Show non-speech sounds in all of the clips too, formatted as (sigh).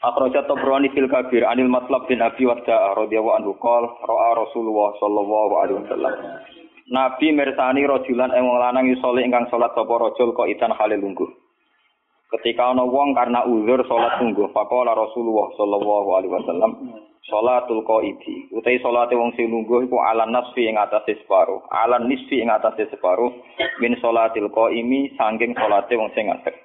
Akhrajat Tabrani fil Kabir anil Matlab bin Abi Wadda radhiyallahu anhu qol ra'a Rasulullah sallallahu alaihi wasallam. Nabi mirsani rajulan ing wong lanang yusoli ingkang salat sapa rajul kok itan halil lungguh. Ketika ana wong karena uzur salat lungguh, faqala Rasulullah sallallahu alaihi wasallam, salatul qaidi. Utai salate wong sing lungguh iku ala nasfi ing atase separo, ala nisfi ing atase separo min salatil qaimi saking salate wong sing ngadeg.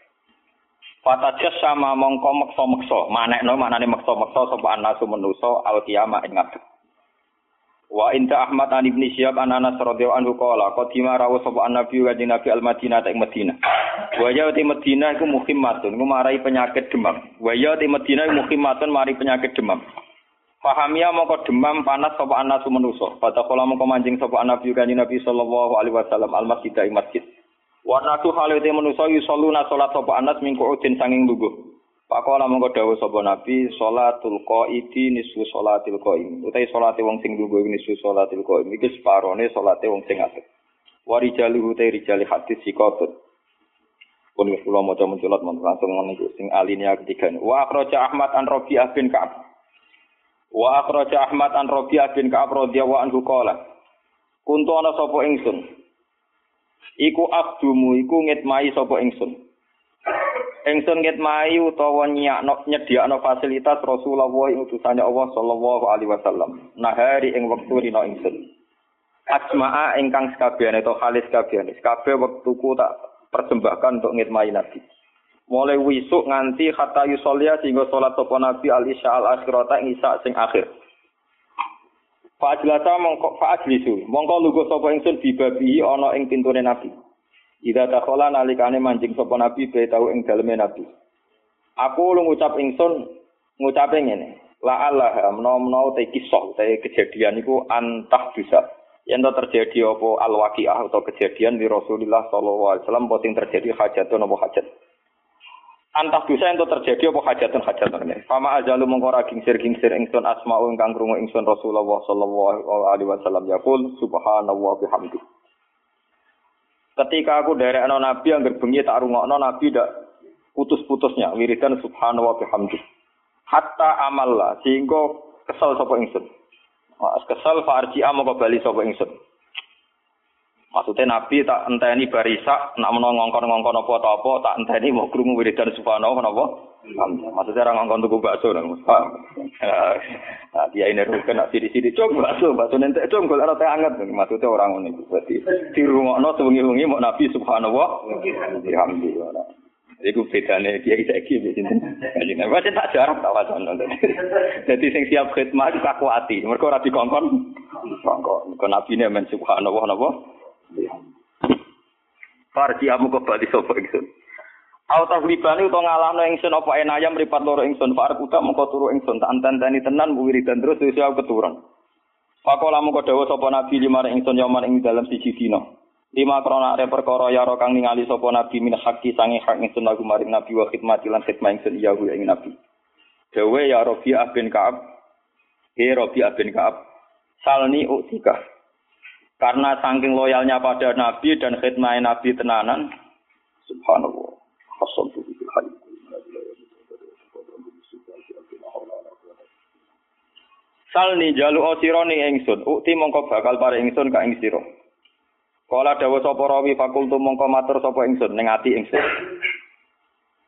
Fatajas sama mongko meksa-meksa, manekno manane meksa-meksa sapa anasu manusa al kiamah ing ngadeg. Wa inta Ahmad an ibni Syihab an Anas radhiyallahu anhu qala qadima rawu sapa nabi wa nabi al Madinah ing Madinah. Wa ya di Madinah iku muhimmatun, iku marai penyakit demam. Wa ya di Madinah muhimmatun mari penyakit demam. Fahamia mongko demam panas sapa anasu manusa. Fata kala mongko manjing sapa nabi wa nabi sallallahu alaihi wasallam al masjid ing masjid. Warna tu halite manusa yusalluna salat sapa anas mingku udin sanging lungguh. Pakola mongko dawuh sapa nabi salatul qaidi nisfu salatil qaim. Utai salate wong sing lungguh nisfu salatil qaim iki separone salate wong sing ngadeg. Warijali utai rijali hadis sikotut. Pun wis kula maca menculot langsung meniku sing alinea ketiga. Wa akhraja Ahmad an Rabi'ah bin Ka'ab. Wa akhraja Ahmad an Rabi'ah bin Ka'ab radhiyallahu anhu qala. Kuntu ana sapa ingsun iku abdumu iku ngitmai sapa ingsun. Ingsun ngitmai utawa nyiyakno nyediakno fasilitas Rasulullah ing utusane Allah sallallahu alaihi wasallam. Nahari ing wektu rina ingsun. Asma'a ingkang sekabehane to halis kabehane. Kabeh wektuku tak persembahkan untuk ngitmai Nabi. Mulai wisuk nganti kata yusolia sehingga sholat topo Nabi al-isya al-akhirata ing isya sing akhir. Fa'ajlasa mongko fa'ajlisu. Mongko lugu sapa ingsun bibabi ana ing pintune Nabi. Ida takhola nalikane manjing sapa Nabi be tau ing daleme Nabi. Aku lu ngucap ingsun ngucape ngene. La Allah menawa-menawa te kisah te kejadian iku antah bisa. Yen to terjadi apa al-waqiah atau kejadian di Rasulullah sallallahu alaihi wasallam apa terjadi hajatun apa hajat. Antah dosa ento terjadi apa hajatun ini. Fama ajalu mengkora gingsir gingsir ingsun asma'u ingkang krungu ingsun Rasulullah sallallahu alaihi wasallam yaqul subhanallah bihamdi. Ketika aku derekno nabi yang bengi tak rungokno nabi ndak putus-putusnya wiridan subhanallah bihamdi. Hatta amalla sehingga kesal sapa ingsun. Kesal farji amoko bali sapa ingsun. Maksudnya Nabi tak enteni barisa, nak menawa ngongkon-ngongkon apa ta apa, tak enteni mau krungu wiridan subhanahu napa? Maksudnya orang ngongkon tuku bakso nang. Nah, dia ini rukun nak sidi-sidi cok bakso, bakso nentek cok golek rata anget. Maksudnya orang ngono iku. Berarti di rungokno sewengi-wengi mau Nabi subhanahu wa alhamdulillah. Iku bedane dia saiki wis sinten. Kanjeng Nabi tak jarak tak wacan. Dadi sing siap khidmat iku kakuati. Mergo ora dikongkon. Kongkon. Nabi ne men subhanallah napa? Farji amu kembali sapa ingsun. Auta libani utawa ngalahno ingsun apa enayam mripat loro ingsun farq uta mengko turu ingsun tak antani tenan wiridan terus wis aku keturun. Pakola mengko dawuh sapa nabi limar ingsun yoman ing dalam siji dina. Lima krona are perkara ya kang ningali sapa nabi min hakki sange hak ingsun lagu maring nabi wa khidmati lan khidmah ingsun iya ing nabi. Dewe ya Rabi'ah bin Ka'ab. He Rabi'ah bin Ka'ab. Salni utika. Karena saking loyalnya pada Nabi dan khidmah Nabi tenanan, subhanallah. Salni jalu osironi ingsun, ukti mongko bakal pare ingsun ka ing sira. Kala dawuh sapa rawi fakultu mongko matur sapa ingsun ning ingsun.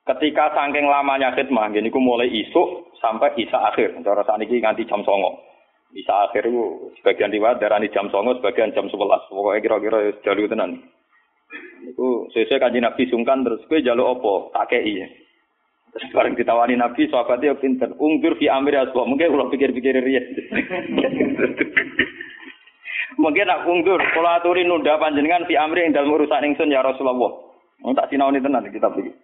Ketika saking lamanya khidmah, gini ku mulai isuk sampai isa akhir. Cara saniki nganti jam songo. Bisa akhir itu sebagian riwayat darani jam songo, sebagian jam sebelas. Pokoknya kira-kira jalur tenan. Itu sesuai kanji Nabi sungkan terus gue jalur opo tak kei. Terus bareng ditawani Nabi, sahabatnya pinter. Ungdur fi amir aswa. Mungkin kalau pikir-pikir riya. Mungkin nak ungdur. Kalau aturi nunda panjenengan fi amri yang dalam urusan ingsun ya Rasulullah. Tak sinau ini tenan kita pilih.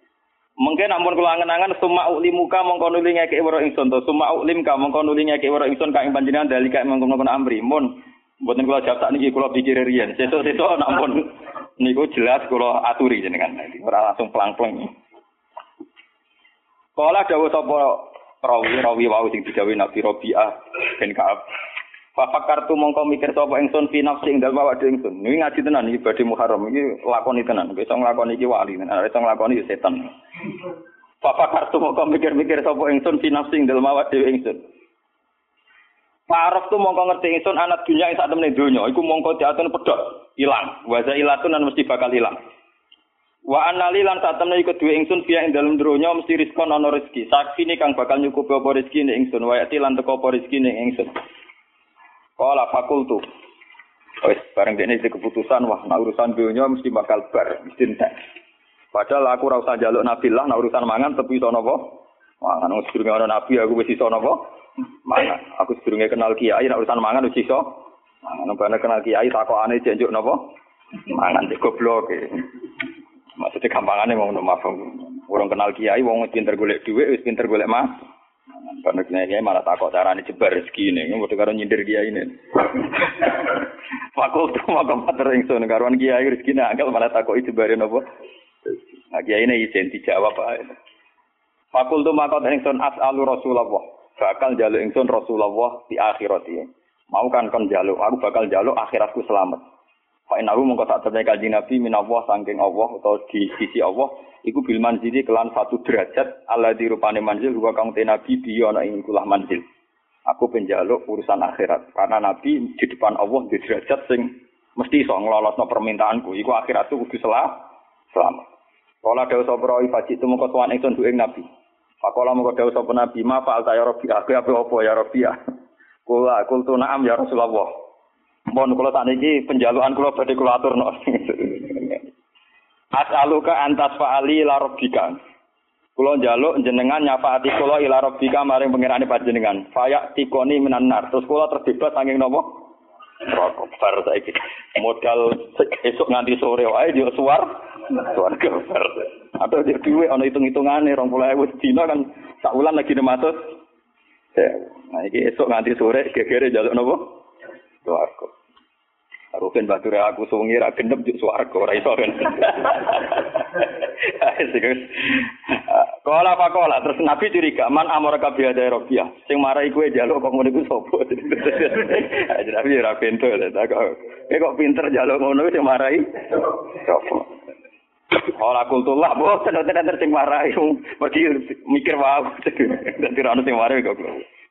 Mungkin ampun kula angen-angen summa ulimuka mongko nuli ngeke waro ingsun to. Summa ulim ka mongko nuli ngeke waro ingsun ka ing panjenengan dalika mongko amri. Mun mboten kula jawab niki kula pikir riyen. Sesuk-sesuk ampun. Niku jelas kula aturi jenengan. Ora langsung pelang-pelang Kala dawuh sapa rawi rawi wau sing digawe Nabi Rabi'ah ben Ka'ab Bapak kartu mongko mikir sapa ingsun fi nafsi ing dalem awake ingsun. Niki ngaji tenan iki badhe Muharram iki lakoni tenan. Iso nglakoni iki wali tenan, iso nglakoni ya setan. Bapak kartu mongko mikir-mikir sapa ingsun fi nafsi ing dalem awake ingsun. Parok tu mongko ngerti ingsun anak dunia ing sak temene donya iku mongko diatur pedhot, ilang. Wa ilatun lan mesti bakal ilang. Wa anali lan sak temene iku duwe ingsun biya ing dalem donya mesti rizkon ana rezeki. Saksi kang bakal nyukupi apa rezeki ning ingsun, wa ati lan teko apa rezeki ning ingsun. Kala fakultu. Wis bareng iki keputusan wah nak urusan dunia mesti bakal bar, mesti entek. Padahal aku ora usah njaluk nabi lah nak urusan mangan tepi iso napa? Mangan wis durunge ana nabi aku wis iso napa? Mangan. Aku sedurunge kenal kiai nak urusan mangan wis iso. Mangan bana kenal kiai takokane jenjuk napa? Mangan cek goblok. Maksudnya gampangane mau mafhum. Orang kenal kiai wong pinter golek dhuwit wis pinter golek mas. Karena kiai malah takut carane jebar rezeki ini, nggak karo nyindir kiai ini. (laughs) Fakultu maka mater ingsun karuan kiai rezeki angkel malah takut jebarin apa? Nah kiai ini izin dijawab ae. Fakultu maka ingsun as'alu Rasulullah. Bakal jaluk ingsun Rasulullah di akhirat ini. Mau kan kon jaluk, aku bakal jaluk akhiratku selamat. Pak Inahu mengko sak temne Nabi minallah saking Allah atau di sisi Allah iku bil manzili kelan satu derajat ala dirupane manzil wa kang te Nabi biya ana kulah manzil. Aku penjaluk urusan akhirat karena Nabi di depan Allah di derajat sing mesti iso nglolosno permintaanku iku akhiratku kudu selamat. Kala dawuh sapa rawi faji tu mengko tuan ingsun duwe Nabi. Pakola mengko dawuh sapa Nabi ma fa'al ta ya Rabbi aku apa apa ya Rabbi. (laughs) Kula kultu na'am ya Rasulullah. Mohon kula sakniki penjalukan kula badhe kula aturno. (laughs) As'aluka antas fa'ali ila rabbika. Kula njaluk jenengan nyafaati kula ila rabbika maring pangerane panjenengan. Faya tikoni minanar. Terus kula terbebas saking napa? Rokok bar saiki. Modal esuk nganti sore wae dia suar. Suar bar. Atau dia duwe ana hitung-hitungane 20.000 dina kan sak wulan lagi 500. Ya, nah iki esuk nganti sore gegere njaluk napa? Swarga. Rukin bature aku sungi ra gendep juk swarga ora iso kan. (laughs) Kala pakola terus Nabi curiga man amara kabeh ada Robia sing marai kowe njaluk kok ngono iku sapa. (laughs) Nabi ra pintu ta kok. kok pinter njaluk ngono sing marai sapa. Ora kultullah boten enten sing marai. Mergi mikir wae. (laughs) Dadi ra ono sing marai kok.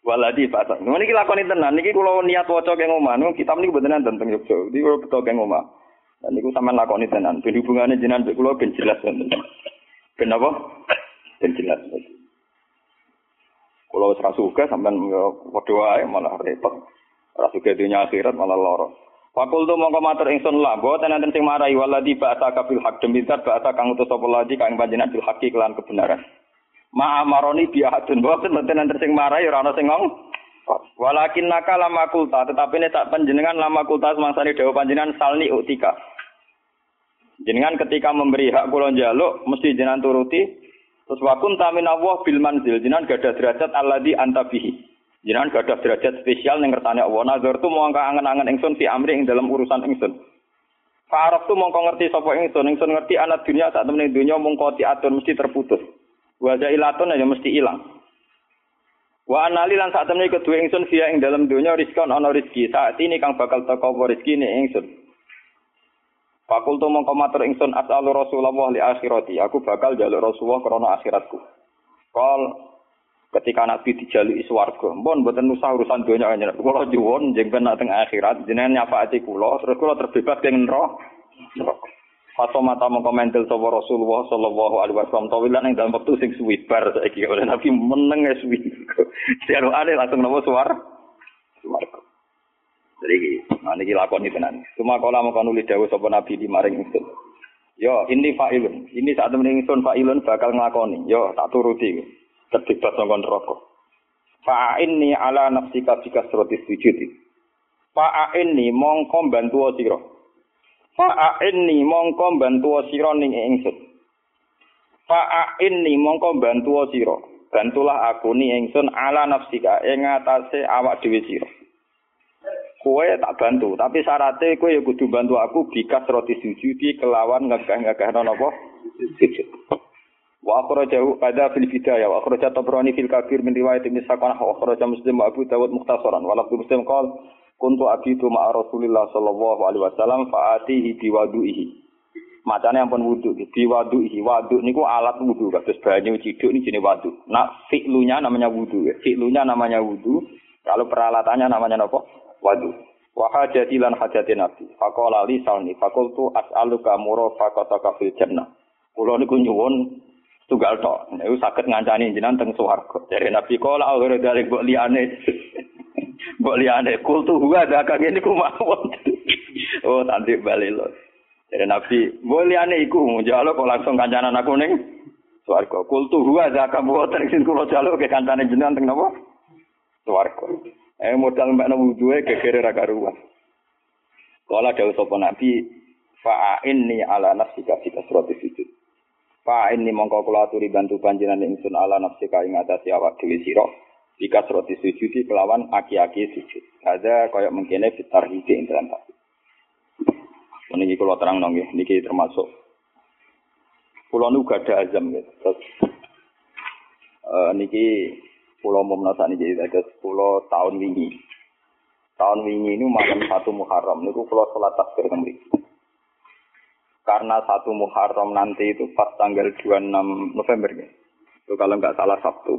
Waladi pasang. Ini kita lakoni tenan. Niki kalau niat waca keng omah, nu kita ini beneran tentang Yogyo. Di kalau betul keng omah. Dan niku sama lakoni tenan. Ben hubungannya jenengan mbek kula ben jelas tenan. Ben apa? Ben jelas. Kalau wis ra wae malah repot. Ra suka dunia akhirat malah lara. Fakul tu mongko matur ingsun lah, boten enten sing marai waladi ba'sa kabil hak demi zat ba'sa kang utus sapa ladi kang bil kelan kebenaran. Ma amaroni biahadun boten mboten enten sing marai ora ana sing ngong. Walakin naka lama kulta, tetapi ini tak panjenengan lama kulta semangsane dewa panjenengan salni utika. Jenengan ketika memberi hak kula njaluk mesti jenengan turuti. Terus wakun tamin Allah bil manzil jenengan gadah derajat alladzi anta bihi. Jenengan gadah derajat spesial ning ngertane Allah. Nazar tu mongko angen-angen ingsun fi amri ing dalam urusan ingsun. Farok tu mongko ngerti sapa ingsun, ingsun ngerti anak dunia saat temen dunia mongko diatur mesti terputus. Wajah ilatun aja mesti hilang. Wa anali lan saat temui kedua ingsun via ing dalam dunia rizkon ono rizki. Saat ini kang bakal teko rizki ini ingsun. Fakultu mongko matur ingsun as'alu Rasulullah li akhirati. Aku bakal jaluk Rasulullah krana akhiratku. Kal ketika Nabi dijaluk swarga, mbon mboten usah urusan donya jenengan. Kula juwun jenengan nak teng akhirat jenengan nyafaati kula terus kula terbebas keng neraka. Fato mata mengkomentil sapa Rasulullah sallallahu alaihi wasallam tawilan ing dalam waktu sing suwi bar saiki oleh Nabi meneng suwi. Siaru ane langsung nopo. Suar. Jadi nah niki lakoni tenan. Cuma kala mongko nulis dawuh sapa Nabi di maring ingsun. Yo ini fa'ilun. Ini saat temen ingsun fa'ilun bakal nglakoni. Yo tak turuti. Terbebas saka neraka. Fa'inni ala nafsika bika suratis sujud. Fa'inni mongko bantu sira. Fa'inni mongko bantu sira ning ingsun. Fa'ain ni mongko bantu sira. Bantulah aku ni ingsun ala nafsika ing atase awak dhewe sira. Kowe tak bantu, tapi syaratnya kowe ya kudu bantu aku bikas roti sujudi kelawan ngegah-ngegah napa sujud. Wa akhrajahu pada fil bidayah wa akhraja Tabrani fil kabir min riwayat Ibnu Sakanah wa akhraja Muslim Abu Dawud mukhtasaran wa lafzu Muslim qol kuntu abitu ma'a Rasulillah sallallahu alaihi wasallam fa'atihi biwadu'ihi Macane ampun wudu, biwadu'ihi wadu niku alat wudu kados banyu ciduk ini jenis wadu. Nah, fi'lunya namanya wudu ya. Fi'lunya namanya wudu, kalau peralatannya namanya napa? Wadu. Wa hajati lan hajati nabi. Faqala li salni faqultu as'aluka murafaqataka fil jannah. Kula niku nyuwun tunggal tok. Niku saged ngancani jenengan teng swarga. Dari Nabi kala akhir dari mbok liyane. (laughs) Mbok liyane kultu huwa ada ngene niku mawon. (laughs) oh, tanti bali lho. Dari Nabi, mbok liyane iku njalo kok langsung kancanan aku ning swarga. Kultu huwa ada mboten sing kula jaluk ke kancane jenengan teng napa? Swarga. Eh modal mbak nabu dua gegere ra karuan. Kala dawuh sapa Nabi, fa'inni ala nafsika fi kasrati sujud. Fa ini mongko kula aturi bantu panjenengan ingsun ala nafsi ka ing atase awak dhewe sira. Bika roti sujudi kelawan aki-aki sujud. Ada kaya mengkene fitar hide ing dalam tasbih. Niki kula terang nong niki termasuk kula nu gada azam ya. Terus uh, niki kula mau menasa niki ada kula tahun wingi. Tahun wingi ini malam satu Muharram niku kula salat takbir mriki karena satu Muharram nanti itu pas tanggal 26 November ya. Itu kalau nggak salah Sabtu.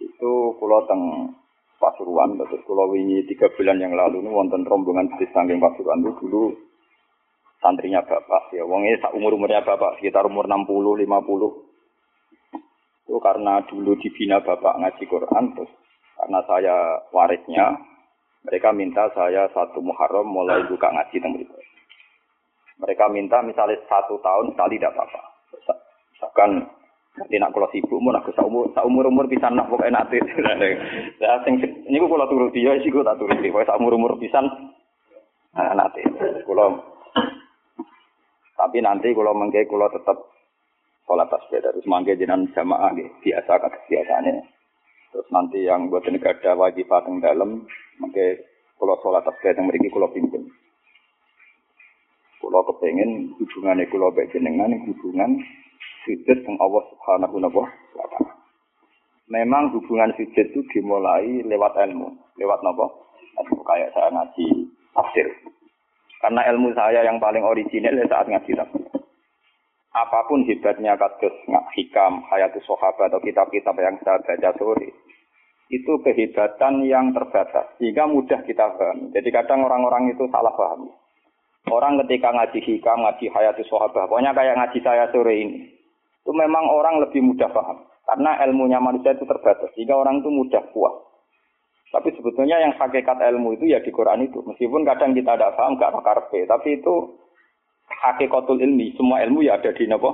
Itu pulau teng Pasuruan, terus pulau wingi tiga bulan yang lalu ini wonten rombongan di samping Pasuruan itu dulu santrinya bapak ya wongnya umur umurnya bapak sekitar umur 60 50 itu karena dulu dibina bapak ngaji Quran terus karena saya warisnya mereka minta saya satu Muharram mulai buka ngaji teng mereka minta misalnya satu tahun sekali tidak apa-apa. Misalkan nanti nak kalau sibuk mau nak umur umur umur pisan nak pokoknya nanti. Ya (laughs) sing ini gue kalau turuti ya sih gue tak turuti. Pokoknya umur umur pisan nah, nanti. Kalau tapi nanti kalau mengke kalau tetap sholat tasbih terus mangke jenengan jamaah gitu biasa biasanya. Terus nanti yang buat negara wajib pateng dalam mangke kalau sholat tasbih yang mereka kalau pimpin. Kulo kepengen hubungan kulo baik jenengan hubungan sujud dengan Allah Subhanahu wa taala. Memang hubungan sujud itu dimulai lewat ilmu, lewat nopo? Kayak saya ngaji tafsir. Karena ilmu saya yang paling original ya saat ngaji tafsir. Apa pun hebatnya kados hikam, hayatus sahabat atau kitab-kitab yang saya baca sore, itu kehebatan yang terbatas sehingga mudah kita paham. Jadi kadang orang-orang itu salah paham. Orang ketika ngaji hikam, ngaji hayati sahabat, pokoknya kayak ngaji saya sore ini. Itu memang orang lebih mudah paham. Karena ilmunya manusia itu terbatas. Sehingga orang itu mudah puas. Tapi sebetulnya yang hakikat ilmu itu ya di Quran itu. Meskipun kadang kita tidak paham, gak pakar Tapi itu hakikatul ilmi. Semua ilmu ya ada di Nabi.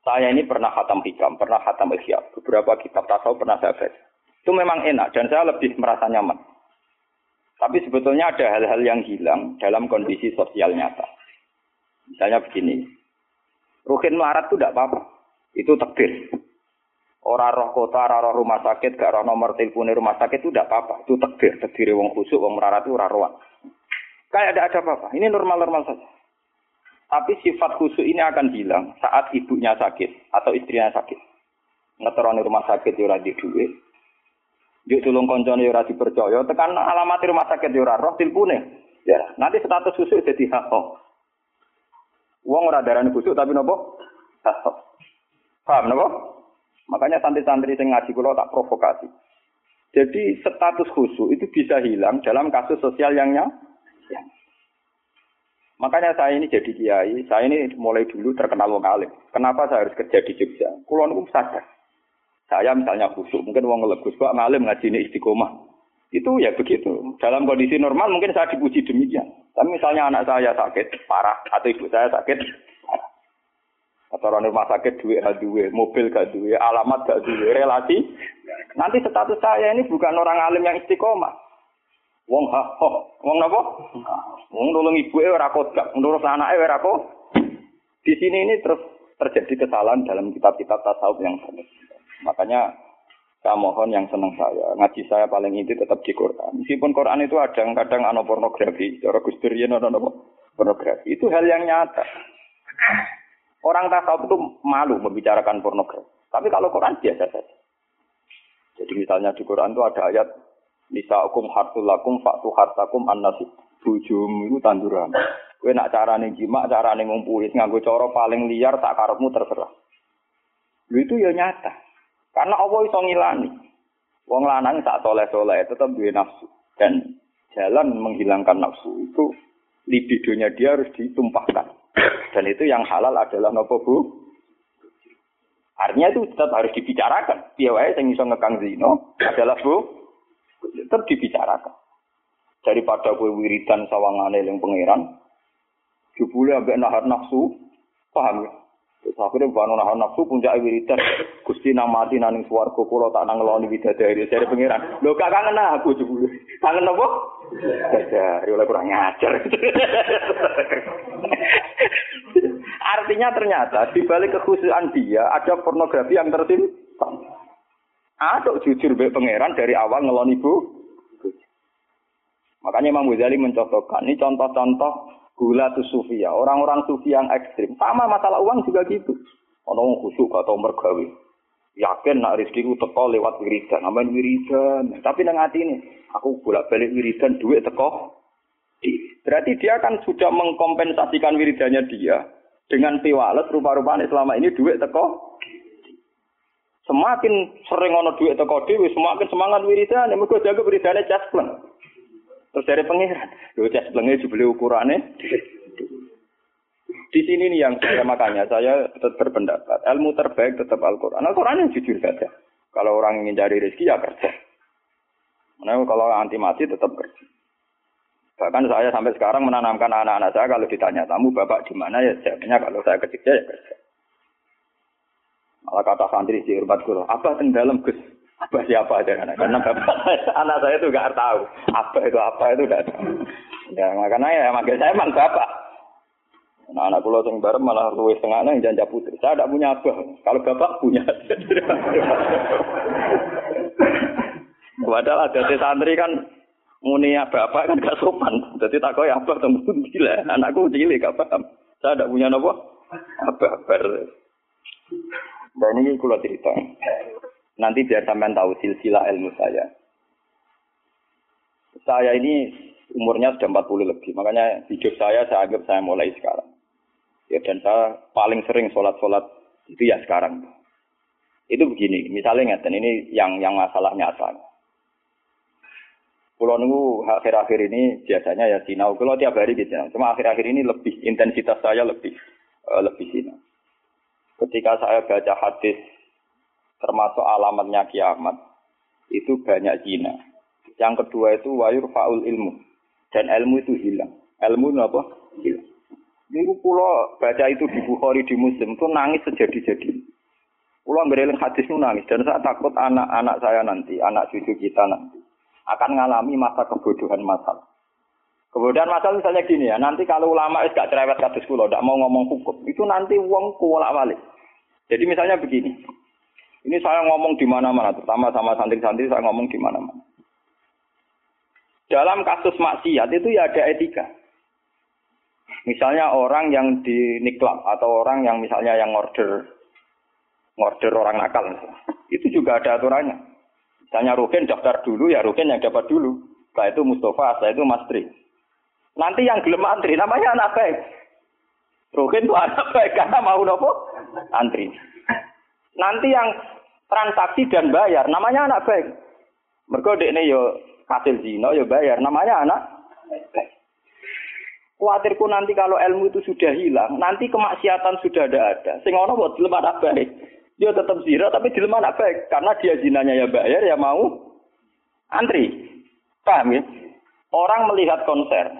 Saya ini pernah khatam hikam, pernah khatam ihya. Beberapa kitab tasawuf pernah saya baca. Itu memang enak dan saya lebih merasa nyaman. Tapi sebetulnya ada hal-hal yang hilang dalam kondisi sosial nyata. Misalnya begini, Rukin melarat itu tidak apa-apa. Itu takdir. Orang roh kota, orang roh rumah sakit, gak roh nomor telepon rumah sakit itu tidak apa-apa. Itu takdir. Takdir wong khusuk, wong melarat itu raruan. Kayak ada ada apa-apa. Ini normal-normal saja. Tapi sifat khusuk ini akan hilang saat ibunya sakit atau istrinya sakit. Ngeteroni rumah sakit ya di duit, Yuk tulung koncone ora dipercaya, tekan alamat rumah sakit yo ora roh tilpune. Ya, nanti status khusus jadi hak. Wong ora darani khusus tapi nopo? Hak. Paham nopo? Makanya santri-santri sing ngaji kula tak provokasi. Jadi status khusus itu bisa hilang dalam kasus sosial yang ya. Makanya saya ini jadi kiai, saya ini mulai dulu terkenal wong alim. Kenapa saya harus kerja di Jogja? Kulo niku sadar. Saya misalnya khusyuk, mungkin uang legus, kok ngalim ngaji ini istiqomah. Itu ya begitu. Dalam kondisi normal mungkin saya dipuji demikian. Tapi misalnya anak saya sakit parah atau ibu saya sakit atau orang rumah sakit duit gak duit, mobil gak duit, alamat gak duit, relasi. Nanti status saya ini bukan orang alim yang istiqomah. Wong ha ho, wong napa? (laughs) Wong nulung ibu e ora kodak, nurut anake ora kok. Di sini ini terus terjadi kesalahan dalam kitab-kitab tasawuf yang sama. Makanya saya mohon yang senang saya, ngaji saya paling inti tetap di Quran. Meskipun Quran itu ada kadang ano pornografi, cara Gus Durian ano pornografi. Itu hal yang nyata. Orang tasawuf itu malu membicarakan pornografi. Tapi kalau Quran biasa saja. Jadi misalnya di Quran itu ada ayat Nisa'ukum hartulakum faktu hartakum annasi bujum itu tanduran. Kowe nak carane jima, carane ngumpuli nganggo cara paling liar tak karepmu terserah. Lu itu ya nyata. Karena Allah iso ngilani. Wong lanang tak soleh-soleh tetap duwe nafsu dan jalan menghilangkan nafsu itu libidonya dia harus ditumpahkan. Dan itu yang halal adalah nopo bu. Artinya itu tetap harus dibicarakan. Wae sing iso ngekang zino adalah bu tetap dibicarakan. Daripada kue wiridan sawangane yang pangeran, jebule ambek nahar nafsu, paham ya? Terus akhirnya bukan nahar nafsu puncak wiridan, gusti namati naning suwargo kulo tak nangeloni bidadari dari pangeran. Lo gak kangen aku jebule, kangen apa? Bidadari oleh kurang ngajar. Artinya ternyata di balik kekhususan dia ada pornografi yang tersimpan. Aduk jujur be pangeran dari awal ngeloni ibu. Makanya Imam Ghazali mencontohkan ini contoh-contoh gula tu sufia, orang-orang sufi yang ekstrim. Sama masalah uang juga gitu. Ono khusyuk atau mergawe. Yakin nak rezeki ku teko lewat wiridan, aman wiridan. Tapi nang hati ini, aku bolak-balik wiridan duit teko. Berarti dia kan sudah mengkompensasikan wiridannya dia dengan piwalet rupa-rupanya selama ini duit teko. Semakin sering ono duit teko dewi, semakin semangat wiridan. Mereka jaga wiridannya jaspleng. Terus dari pengiran, lo jas pelengnya jubli ukurannya. Di sini nih yang saya makanya saya tetap berpendapat ilmu terbaik tetap Al-Quran. Al-Quran yang jujur saja. Kalau orang ingin cari rezeki ya kerja. Nah, kalau anti mati tetap kerja. Bahkan saya sampai sekarang menanamkan anak-anak saya kalau ditanya tamu bapak di mana ya jawabnya kalau saya kerja ya kerja. Malah kata santri di hormat guru, apa yang dalam gus? Apa siapa aja anak karena (laughs) bapak anak saya itu nggak tahu apa itu apa itu nggak tahu. Ya makanya ya makanya saya emang bapak. Nah, anak pulau yang bareng malah luwes tengah yang janja putri. Saya tidak punya abah. Kalau bapak punya. (laughs) Padahal ada santri kan muni bapak kan gak sopan. Jadi tak kau abah temu gila. Anakku cilik gak paham. Saya tidak punya apa? Abah. Dan ini kulo cerita. Nanti biar sampean tahu silsilah ilmu saya. Saya ini umurnya sudah 40 lebih, makanya hidup saya saya anggap saya mulai sekarang. Ya dan saya paling sering sholat-sholat itu ya sekarang. Itu begini, misalnya ngeten ini yang yang masalah nyata. Pulau nunggu akhir-akhir ini biasanya ya sinau. Kalau tiap hari gitu, cuma akhir-akhir ini lebih intensitas saya lebih uh, lebih sinau. Ketika saya baca hadis termasuk alamatnya kiamat itu banyak zina. Yang kedua itu wayur faul ilmu dan ilmu itu hilang. Ilmu itu apa? Hilang. Ini pulau baca itu di Bukhari di Muslim itu nangis sejadi-jadi. Pulau bereling hadis itu nangis dan saya takut anak-anak saya nanti, anak cucu kita nanti akan mengalami masa kebodohan masal. Kebodohan masal misalnya gini ya, nanti kalau ulama itu gak cerewet kados kula, tidak mau ngomong hukum, itu nanti uang kuala balik. Jadi misalnya begini, ini saya ngomong di mana-mana, terutama sama santri-santri saya ngomong di mana-mana. Dalam kasus maksiat itu ya ada etika. Misalnya orang yang di niklab atau orang yang misalnya yang order order orang nakal, itu juga ada aturannya. Misalnya Rukin daftar dulu, ya Rukin yang dapat dulu. Setelah itu Mustafa, setelah itu Mas Tri. Nanti yang gelem antri, namanya anak baik. Rukin itu anak baik, karena mau nopo? Antri. Nanti yang transaksi dan bayar, namanya anak baik. Mereka ini yo hasil zina yo bayar, namanya anak baik. Khawatirku nanti kalau ilmu itu sudah hilang, nanti kemaksiatan sudah ada ada. Sing ono buat dilema anak baik. Dia tetap zina tapi dilema anak baik karena dia zinanya ya bayar ya mau antri. Paham ya? Orang melihat konser,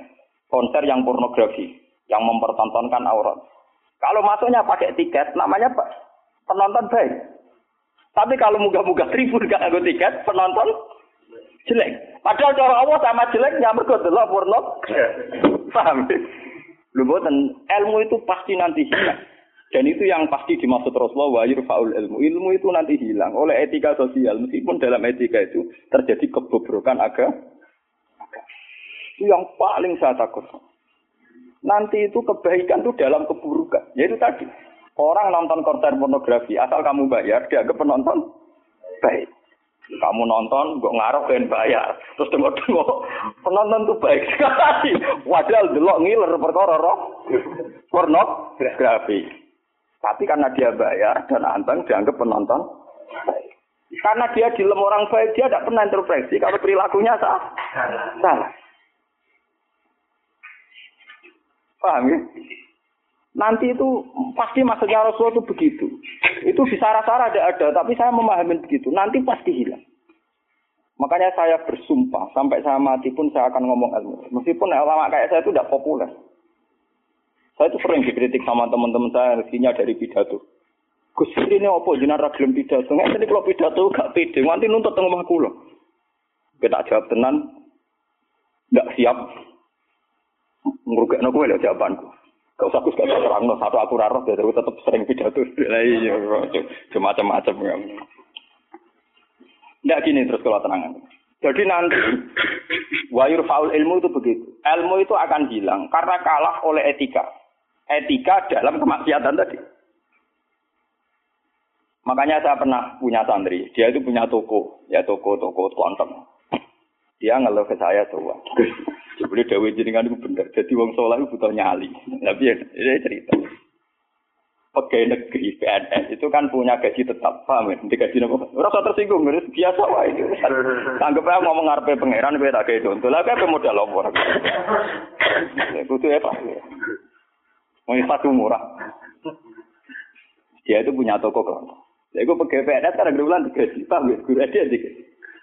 konser yang pornografi, yang mempertontonkan aurat. Kalau masuknya pakai tiket, namanya apa? penonton baik. Tapi kalau muga-muga tribun gak nganggo tiket, penonton jelek. Padahal cara Allah sama jeleknya mergo delok porno. Paham? Lho boten, ilmu itu pasti nanti hilang. Dan itu yang pasti dimaksud Rasulullah wa yurfa'ul ilmu. Ilmu itu nanti hilang oleh etika sosial. Meskipun dalam etika itu terjadi kebobrokan agama. Itu yang paling saya takut. Nanti itu kebaikan itu dalam keburukan. Yaitu tadi. Orang nonton konser pornografi, asal kamu bayar, dianggap penonton baik. Kamu nonton, kok ngarep dan bayar. Terus tengok-tengok, penonton tuh baik sekali. Wadah delok ngiler perkara roh. Pornografi. Tapi karena dia bayar dan anteng dianggap penonton Karena dia di orang baik, dia tidak pernah intervensi kalau perilakunya sah. Salah. Paham ya? Nanti itu pasti maksudnya Rasulullah itu begitu. Itu di sarah-sarah ada ada, tapi saya memahami begitu. Nanti pasti hilang. Makanya saya bersumpah, sampai saya mati pun saya akan ngomong ilmu. Meskipun ulama kayak saya itu tidak populer. Saya itu sering dikritik sama teman-teman saya, rezekinya dari pidato. Gus ini apa jenara gelem pidato? Nggak jadi kalau pidato gak pede, nanti nuntut tengah kula. Kita jawab tenan, nggak siap. Ngrugekno kowe lho jawabanku. Gak usah gak terang no, satu aku raro, jadi aku tetap sering pidato. Lah iya, macam-macam. Tidak gini terus kalau tenangan. Jadi nanti wayur faul ilmu itu begitu. Ilmu itu akan hilang karena kalah oleh etika. Etika dalam kemaksiatan tadi. Makanya saya pernah punya santri, dia itu punya toko, ya toko-toko konten. Dia ngeluh ke saya tuh, Jadi Dewi jenengan itu bener. Jadi wong soleh itu butuh nyali. Tapi ya, ini cerita pegawai negeri PNS itu kan punya gaji tetap, paham ya? Nanti gaji apa? Rasa tersinggung, biasa wah itu. Anggap aja ngomong ngarepe pangeran, gue tak kayak contoh lah, kayak modal lopor. Itu ya pak. Mau satu murah. Dia itu punya toko kan. Jadi gue pegawai PNS kan ada bulan digaji, paham ya? Gue ada digaji.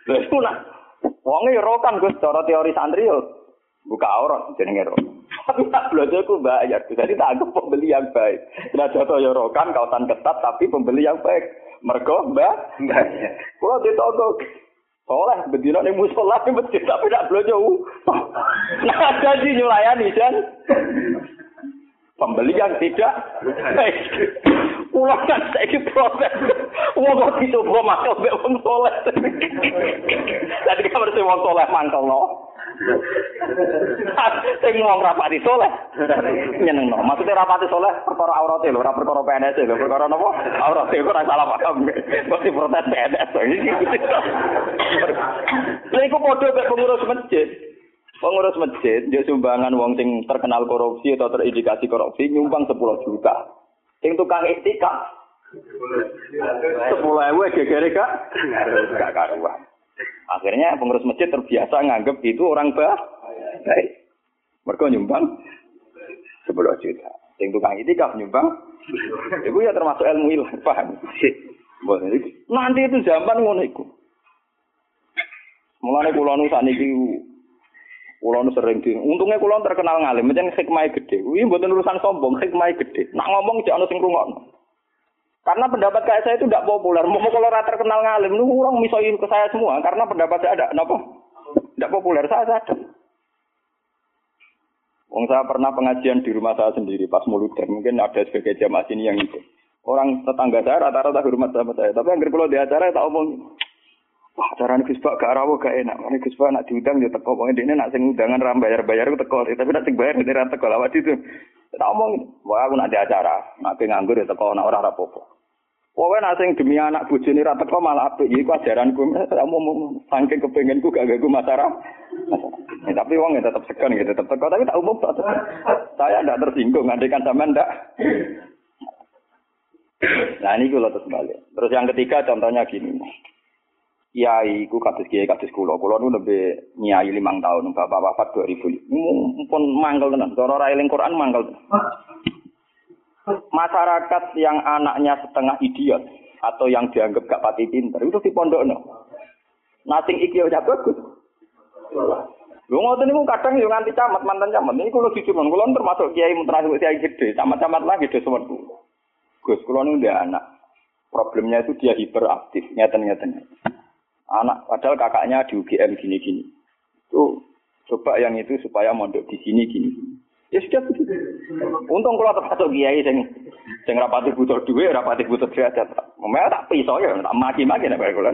Lalu itu nah, uangnya rokan gue, cara teori santri yo buka aurat jenenge rokan. Tapi tak belanja aku bayar. Jadi tak anggap pembeli yang baik. Nah jatuh yorokan kawasan ketat tapi pembeli yang baik. Mergo mbak. Kalau di toko. Soleh bedino nih musola nih (laughs) masjid tapi tak belanja. (laughs) Nah jadi nyulayani kan. Pembeli yang tidak baik. Ulang kan saya proses. Wong kok dicoba masuk mbek wong soleh. (laughs) Tadi kamar sing wong soleh mangkel no. Sing wong rapati soleh. Nyenengno. Maksudnya rapati soleh perkara aurate lho, ora perkara PNS lho, perkara napa? Aurate ora salah paham. Mesti protes PNS. Lha iku padha mek pengurus masjid. Pengurus masjid dia sumbangan wong sing terkenal korupsi atau terindikasi korupsi nyumbang 10 juta. Sing tukang iktikaf sepuluh ewe gegere kak gak karuan. Akhirnya pengurus masjid terbiasa nganggep itu orang bah baik. Mereka nyumbang sepuluh juta. Yang tukang itikaf nyumbang, itu ya termasuk ilmu ilah, paham? Nanti itu zaman ngono iku. Mulane kula nu sakniki kula nu sering di untungnya kula terkenal ngalim, macam hikmah gede. Kuwi mboten urusan sombong, hikmah gede. Nak ngomong jek ana sing rungokno. Karena pendapat kayak saya itu tidak populer. Mau kalau rata terkenal ngalim, lu orang misalnya ke saya semua. Karena pendapat saya ada, kenapa? Tidak populer, saya sadar. Wong saya pernah pengajian di rumah saya sendiri pas muludan. Mungkin ada sebagai jamaah sini yang itu. Orang tetangga saya rata-rata hormat sama saya. Tapi yang kalau di acara tak omong, wah acara ini Gus gak rawo gak enak. Ini Gus nak diundang ya teko. Pokoknya ini nak sing undangan ram bayar-bayar teko. Tapi nak sing bayar ini ram teko. Lawat itu. Tak omong, wah aku nak di acara. Nak nganggur ya teko. Nak orang rapopo. Pokoknya nasi demi anak bujuni rata kok malah apik iki ajaranku mau saking kepengenku gak gagu masalah. Ya, tapi uangnya tetap segan gitu tetap teko tapi tak umum tak. Saya tidak tersinggung kan sama ndak. Nah ini kalau terus balik. Terus yang ketiga contohnya gini. Kiai ku kados kiai kados kula. Kula nu lebih nyai limang tahun, bapak wafat 2000. Mumpun mangkel tenan. Cara ra Quran mangkel masyarakat yang anaknya setengah idiot atau yang dianggap gak pati pinter itu di pondok no. Nating iki udah bagus. Lu ngoten niku kadang yo nganti camat mantan camat. Ini kulo jujur mon, kulo termasuk kiai terakhir kiai gede, camat-camat lagi do sewenku. Gus, kulo niku dia anak. Problemnya itu dia hiperaktif, nyata-nyata. Anak padahal kakaknya di UGM gini-gini. Tuh coba yang itu supaya mondok di sini gini-gini. Ya sudah. Untung kalau termasuk kiai sing sing rapati butuh duit, rapati butuh derajat. Memang tak pisau ya, tak maki-maki nek kula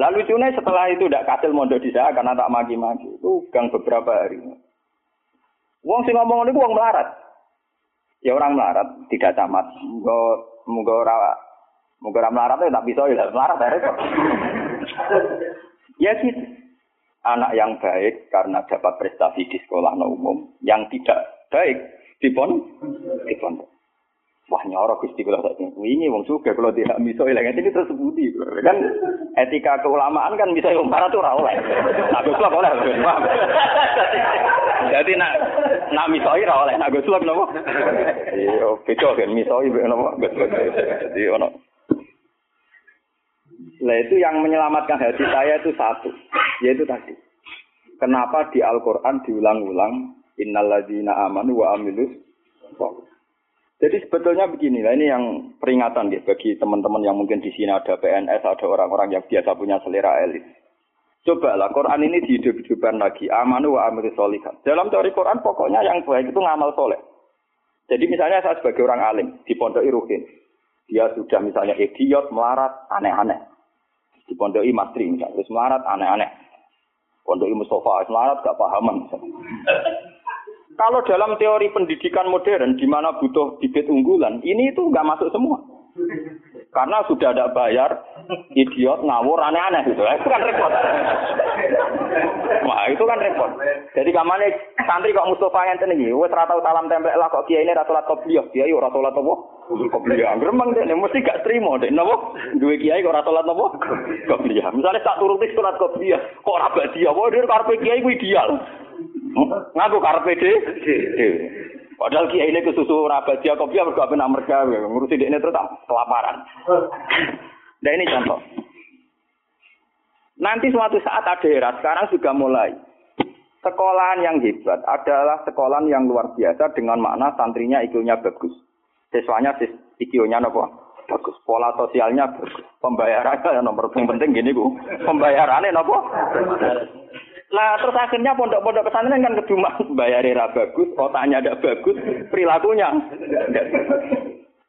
Lalu lucunya setelah itu tidak kasil mondok di saya karena tak maki-maki. Itu gang beberapa hari. Wong sing ngomong ini wong melarat. Ya orang melarat, tidak camat. Muga muga ora muga ora melarat ya tak bisa ya melarat ya ya gitu. Anak yang baik karena dapat prestasi di sekolah no umum, yang tidak baik di pon di pondok. Wah nyoro Gusti kula sak ini wong suka kalau tidak miso ilang ini terus budi kan etika keulamaan kan bisa yang marah tuh oleh. Nah Gus oleh. Jadi nak nak miso ora oleh, nak Gus napa? Iya, beda kan miso napa Gus Jadi ono Lah itu yang menyelamatkan hati saya itu satu, yaitu tadi. Kenapa di Al-Qur'an diulang-ulang innalladzina amanu wa amilus jadi sebetulnya begini, lah ini yang peringatan ya bagi teman-teman yang mungkin di sini ada PNS, ada orang-orang yang biasa punya selera elit. Coba lah Quran ini dihidup-hidupkan lagi. Amanu wa amiru solihat. Dalam teori Quran pokoknya yang baik itu ngamal soleh. Jadi misalnya saya sebagai orang alim di pondok Iruhin. Dia sudah misalnya idiot, melarat, aneh-aneh. Di pondok Masri misalnya, terus melarat, aneh-aneh. Pondok Mustafa, melarat, gak pahaman. Kalau dalam teori pendidikan modern di mana butuh bibit unggulan, ini itu nggak masuk semua. Karena sudah ada bayar, idiot, ngawur, aneh-aneh gitu. Itu kan repot. Wah, itu kan repot. Jadi kamane santri kok Mustafa yang tinggi, wes rata salam tempel lah kok kiai ini ratulat kopiah, kiai ratulat apa? Kopiah. Gremeng deh, mesti gak terima deh. Napa? Dua kiai kok ratulat apa? Kopiah. Misalnya tak turuti surat kopiah, kok rabat dia, wah dia karpe kiai ku ideal. Ngaku karepe dhewe. Padahal kiai ini kesusu rabat dia kopi apa gak pernah mereka ngurusi dia ini terus kelaparan. Nah ini contoh. Nanti suatu saat ada era sekarang juga mulai. Sekolahan yang hebat adalah sekolahan yang luar biasa dengan makna santrinya IQ-nya bagus. Siswanya IQ-nya apa? Bagus. Pola sosialnya bagus. Pembayarannya nomor penting gini bu. Pembayarannya apa? Lah terus akhirnya pondok-pondok pesantren kan kedua bayar era bagus, otaknya ada bagus, perilakunya.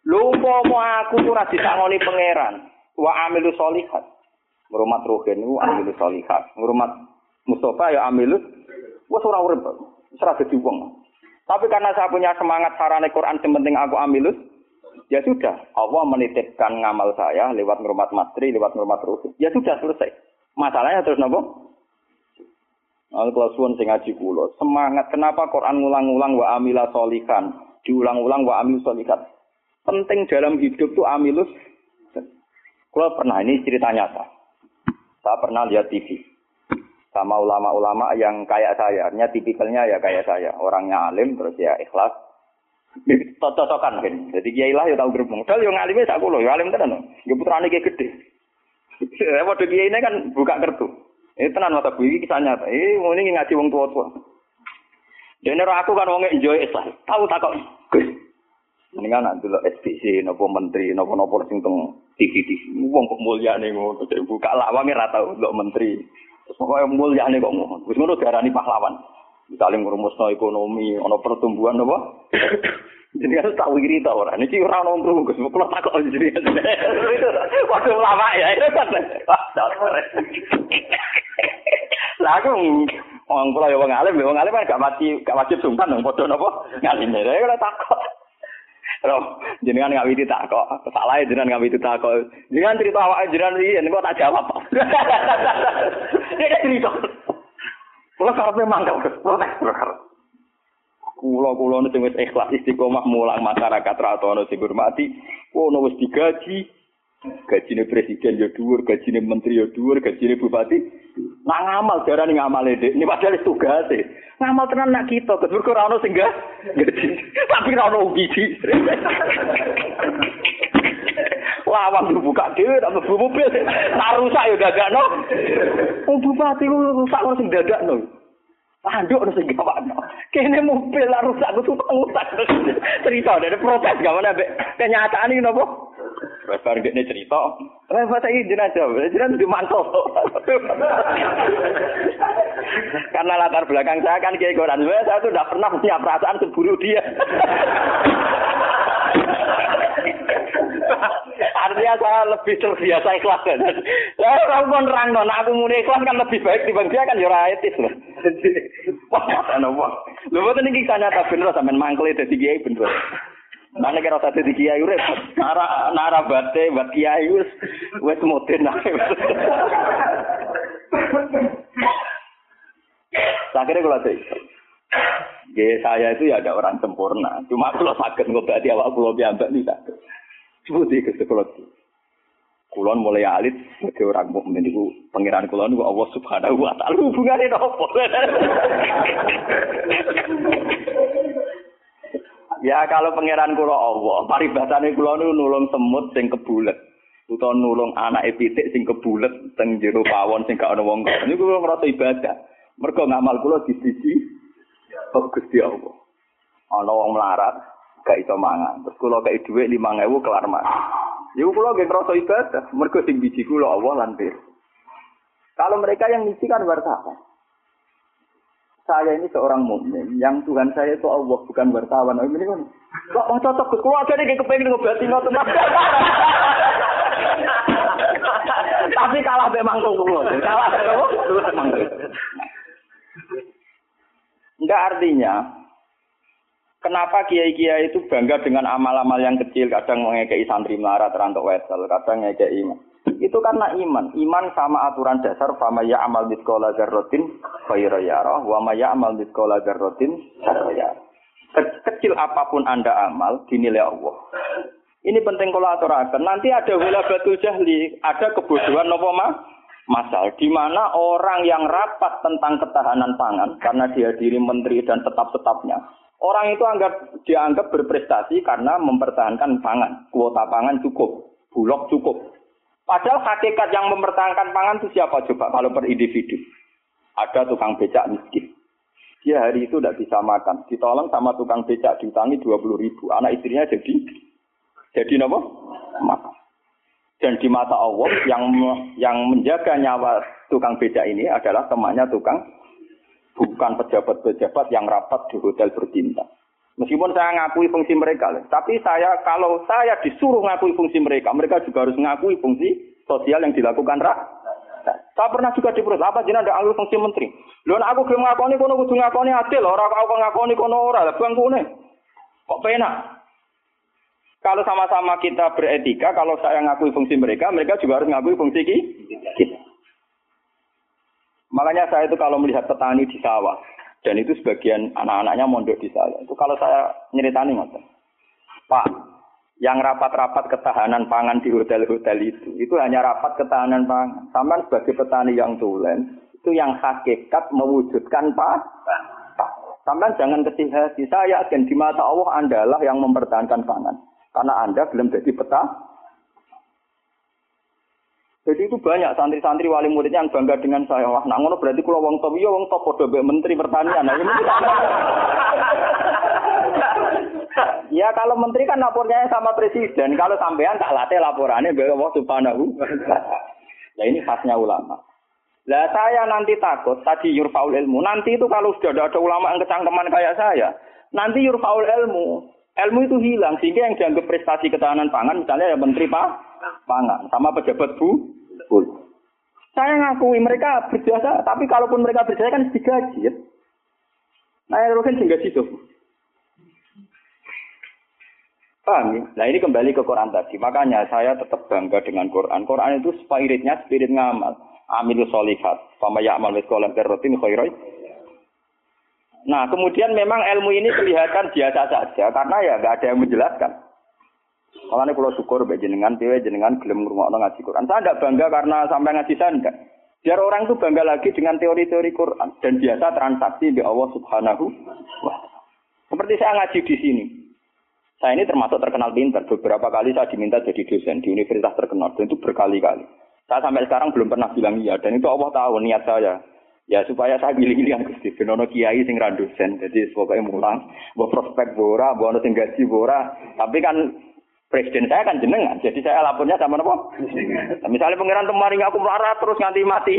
Lu mau aku tuh rasi disangoni pangeran. Wa amilu solihat. Ngurumat rohen wa amilu solihat. Ngurumat Mustafa ya amilu. Wes ora urip. Wis ora wong. Tapi karena saya punya semangat sarane Quran yang penting aku amilus, ya sudah. Allah menitipkan ngamal saya lewat ngurumat matri, lewat ngurumat rohen. Ya sudah selesai. Masalahnya terus nopo? Al kalau suwun sing ngaji semangat kenapa Quran ngulang-ulang wa amila solikan, diulang-ulang wa amil solikan. Penting dalam hidup tuh amilus. Kula pernah ini cerita nyata. Saya pernah lihat TV sama ulama-ulama yang kayak saya, artinya tipikalnya ya kayak saya, orangnya alim terus ya ikhlas. (laughs) Cocokan kan. Jadi kiai lah ya tahu gerbong. Padahal yang alimnya sak kula, ya alim tenan. Ya putrane kayak gede. (laughs) Padha kiai ini kan buka kertu. Ini tenan mata gue kisah nyata. Eh, ini ngaji wong tua tua. Dan aku kan wong enjoy Islam. Tahu tak kok. Mendingan nak dulu SPC, nopo menteri, nopo nopo sing teng TV-TV. Uang kemuliaan yang ngomong. Buka ra tau untuk menteri. Terus pokoknya kemuliaan kok ngono. Wis ngono diarani pahlawan. Misalnya ngurumus ekonomi, ana pertumbuhan apa. Jadi kan tahu ini tau orang. Ini orang nongkrong. Terus pokoknya tak kok jadi. Waktu lama ya. Itu (laughs) kan. Lah aku Wong kula yo alim, wong alim kan gak mati, gak wajib sungkan nang padha napa? Ngalim ya, kok takut. Roh, jenengan ngawiti takok. Salah jenengan ngawiti takok. Jenengan cerita awake jenengan iki kok tak jawab. (laughs) Dia cerita. Kula karepe mangkel, protes kula-kula sing wis ikhlas istiqomah mulang masyarakat ratono sing hormati kono wis digaji gajine presiden ya dhuwur gajine menteri ya dhuwur gajine bupati nak ngamal darane ngamal dek ini padahal tugas ngamal tenan nak kita kedur ora ono sing gaji tapi ora ono biji lawang buka dhewe tak mlebu mobil. Tak rusak ya dadakno. Oh bupati rusak kok sing dadakno. Anduk harus gawat. Kene mobil lah rusak, gue suka rusak. Cerita dari protes gak mana be. Kenyataan ini nopo. Terus dia cerita. Eh, bahasa ini jenazah, jenazah di mantel. Karena latar belakang saya kan kayak Quran. Saya tuh tidak pernah punya perasaan seburu dia. Artinya saya lebih terbiasa ikhlas kan. Saya orang pun nerang non, aku muni ikhlas kan lebih baik dibanding dia kan ya etis loh. Wah, ana wah. Lho boten iki nyata bener sampean mangkel dadi kiai bener. Mana kira dadi kiai urip. Nara nara bate buat kiai wis wis moden ae. Akhirnya kalau saya Ya, saya itu ya ada orang sempurna. Cuma kalau sakit ngobati awak kulo piambak nih sakit. Ke sekolah itu. Kulon mulai alit sebagai orang mukmin itu pangeran kulon itu Allah Subhanahu wa taala hubungannya nopo. ya kalau pangeran kula Allah, paribasane kula niku nulung semut sing kebulet. Utawa nulung anak pitik sing kebulet teng jero pawon sing gak ana wong kok. Niku kula ngrasa ibadah. Mergo ngamal kula disiji kok Gusti Allah. Ana wong melarat, gak iso mangan. Terus kula kei dhuwit 5000 kelar mangan. Ya kula nggih ngrasa ibadah, mergo sing biji kula Allah lan Kalau mereka yang ngisi kan wartawan. Saya ini seorang mukmin, yang Tuhan saya itu Allah bukan wartawan. Oh, ini kan kok oh, cocok Gus kula aja nek kepengin ngobati ngoten. Tapi kalah memang kula. Kalah Enggak artinya Kenapa kiai-kiai itu bangga dengan amal-amal yang kecil, kadang mengekei santri melarat, rantok wesel, kadang mengekei iman. Itu karena iman. Iman sama aturan dasar, fama ya amal mitkola garrotin khairayara, wa ma ya amal mitkola sarayara. Kecil apa pun Anda amal, dinilai Allah. Ini penting kalau aturakan. Nanti ada wila batu jahli, ada kebodohan nopo ma? Masal, di mana orang yang rapat tentang ketahanan pangan, karena dihadiri menteri dan tetap-tetapnya, Orang itu anggap dianggap berprestasi karena mempertahankan pangan, kuota pangan cukup, bulog cukup. Padahal hakikat yang mempertahankan pangan itu siapa coba kalau per individu? Ada tukang becak miskin. Dia hari itu tidak bisa makan. Ditolong sama tukang becak diutangi 20 ribu. Anak istrinya jadi jadi apa? Makan. Dan di mata Allah yang yang menjaga nyawa tukang becak ini adalah temannya tukang bukan pejabat-pejabat yang rapat di hotel berbintang. Meskipun saya ngakui fungsi mereka, tapi saya kalau saya disuruh ngakui fungsi mereka, mereka juga harus ngakui fungsi sosial yang dilakukan rakyat. Saya pernah juga di perusahaan apa jenah ada alur fungsi menteri. Lho aku gelem ngakoni kono kudu ngakoni adil, ora aku ngakoni kono ora, lah bangkune. Kok penak? Kalau sama-sama kita beretika, kalau saya ngakui fungsi mereka, mereka juga harus ngakui fungsi kita. Makanya saya itu kalau melihat petani di sawah, dan itu sebagian anak-anaknya mondok di saya. Itu kalau saya nyeritani ngoten. Pak, yang rapat-rapat ketahanan pangan di hotel-hotel itu, itu hanya rapat ketahanan pangan. Sama sebagai petani yang tulen, itu yang hakikat mewujudkan pak. Sampai jangan kecil hati. Saya yakin di mata Allah adalah yang mempertahankan pangan. Karena Anda belum jadi peta, jadi itu banyak santri-santri wali muridnya yang bangga dengan saya. Wah, nah ngono berarti kalau wong top, iya wong top podo menteri pertanian. Nah, ini (laughs) ya kalau menteri kan lapornya sama presiden. Kalau sampean tak latih laporannya bahwa Allah subhanahu. Nah ini khasnya ulama. Lah saya nanti takut tadi yurfaul ilmu. Nanti itu kalau sudah ada ulama yang kecangkeman kayak saya, nanti yurfaul ilmu. Ilmu itu hilang sehingga yang dianggap prestasi ketahanan pangan misalnya ya menteri pak pangan sama pejabat bu bul. Saya ngakui mereka berjasa, tapi kalaupun mereka berjasa kan digaji ya. Nah, yang kan digaji itu. Paham ya? Nah ini kembali ke Quran tadi. Makanya saya tetap bangga dengan Quran. Quran itu spiritnya spirit ngamal. Amilu solihat. Fama ya'mal miskolah darrotin khairoy. Nah kemudian memang ilmu ini kelihatan biasa saja. Karena ya nggak ada yang menjelaskan. Makanya kalau syukur bagi jenengan, dewe jenengan gelem ngurungokno ngaji Quran. Saya tidak bangga karena sampai ngaji saya enggak. Biar orang itu bangga lagi dengan teori-teori Quran dan biasa transaksi di Allah Subhanahu wa Seperti saya ngaji di sini. Saya ini termasuk terkenal pintar. Beberapa kali saya diminta jadi dosen di universitas terkenal dan itu berkali-kali. Saya sampai sekarang belum pernah bilang iya dan itu Allah tahu niat saya. Ya supaya saya pilih-pilih Gusti Benono Kiai sing dosen. Jadi pokoknya mulang, bawa prospek bora, bawa sing gaji bora. Tapi kan Presiden saya kan jenengan, jadi saya lapornya sama nopo. Nah, misalnya pangeran kemarin aku melarat terus nganti mati,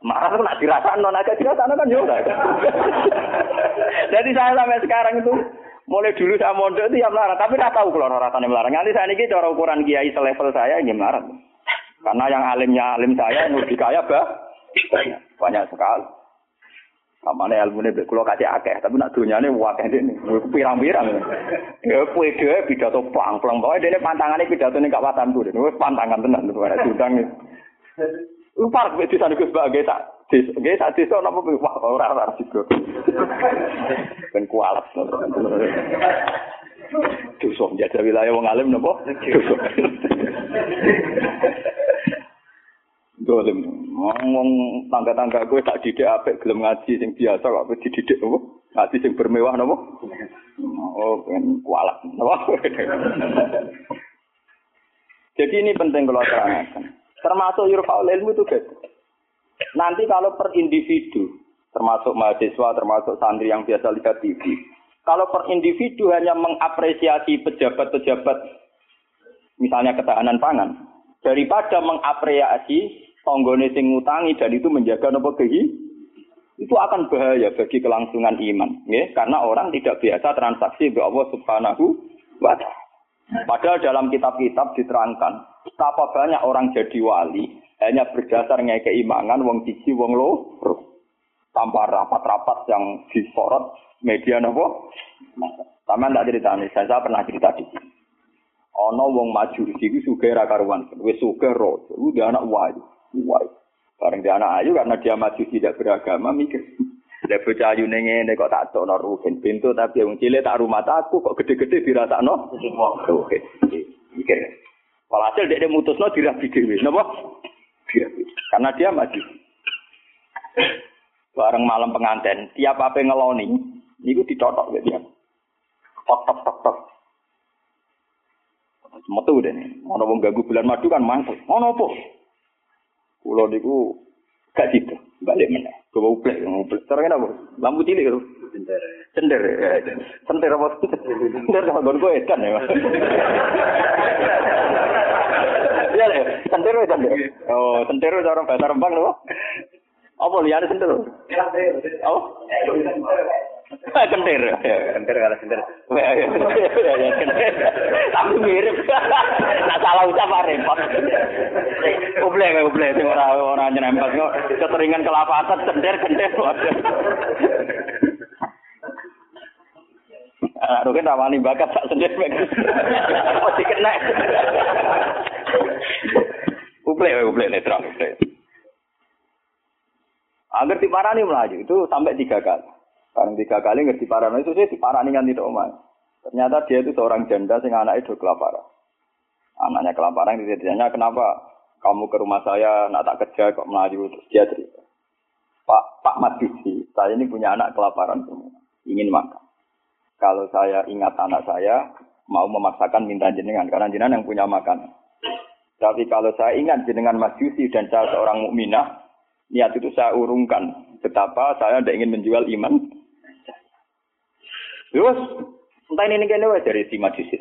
Marah tuh nak dirasakan non agak dirasakan kan juga. (laughs) Jadi saya sampai sekarang itu mulai dulu saya mondok itu ya melarang, tapi tidak tahu kalau rasanya melarang. Nanti saya ini cara ukuran kiai selevel saya ini melarang. Karena yang alimnya alim saya yang lebih kaya bah, banyak banyak sekali Amane album ini kalau kasih akeh, tapi nak dunyane ini wakeh Kuwi pirang-pirang. Ya, kuwi dhewe pidato pelang pelang, bahwa dia pantangane pidato ini gak patan tuh, gue pantangan tenan lho gue udang nih. Lupa gue di sana gue sebagai tak, gue tak di sana apa gue wah orang orang sih gue. Kualat. Tusuk jadi wilayah wong alim napa? Tusuk. Dolim. Ngomong tangga-tangga gue tak didik apik gelem ngaji sing biasa kok kowe dididik apa? Ngaji sing bermewah napa? Oh, ben kualat. (laughs) Jadi ini penting kalau terangkan. Termasuk yurfaul ilmu itu guys. Nanti kalau per individu, termasuk mahasiswa, termasuk santri yang biasa lihat TV, kalau per individu hanya mengapresiasi pejabat-pejabat, misalnya ketahanan pangan, daripada mengapresiasi tonggone sing ngutangi dan itu menjaga nopo kehi, itu akan bahaya bagi kelangsungan iman, ya, karena orang tidak biasa transaksi be Allah Subhanahu wa. Padahal dalam kitab-kitab diterangkan betapa banyak orang jadi wali hanya berdasar ngai keimangan wong cici wong lo tanpa rapat-rapat yang disorot media nopo. Sama tidak cerita nih, saya, saya pernah cerita di sini. Ono wong maju di sini suge karuan, wes suge roh, udah anak wayu, wayu. Bareng dia anak ayu karena dia maju tidak beragama mikir. (laughs) Ada bocah ayu nenge kok tak tok no rugen pintu tapi yang cilik tak rumah takku kok gede-gede dirasa no. Oke, mikir. Walhasil dia mutusno dirabi dewi, napa? Dirabi. Karena dia maju. Bareng malam pengantin, tiap apa ngeloni, niku ditotok gitu dia. Tok tok tok tok. Metu deh nih, mau wong ganggu bulan madu kan mantel. Ono apa? Kulo niku gak gitu, balik meneh. Gue mau plek, mau plek. Sekarang apa? Lampu cilik itu. Cender. Cender. Cender apa? Cender sama gue edan ya. Iya deh, cender ya cender. Oh, cender itu orang bahasa Rembang loh. Apa lihat cender? Oh. Kentir. Kentir kalau kentir. Tapi mirip. Nah salah ucap repot. Uble uble sing ora ora nyerempet kok keteringan kelapatan kentir kentir. Aduh kan rawani bakat sak sendiri Masih kena. Uble uble netral. Agar diparani melaju itu sampai tiga kali. Sekarang tiga kali ngerti parano itu sih diparani kan tidak omah. Ternyata dia itu seorang janda sing anak itu kelaparan. Anaknya kelaparan ditanya kenapa kamu ke rumah saya nak tak kerja kok melaju terus dia cerita. Pak Pak Majusi, saya ini punya anak kelaparan semua, ingin makan. Kalau saya ingat anak saya, mau memaksakan minta jenengan karena jenengan yang punya makanan. Tapi kalau saya ingat jenengan Majusi dan saya seorang mukminah, niat itu saya urungkan betapa saya tidak ingin menjual iman Terus entah ini kene wae dari si majusi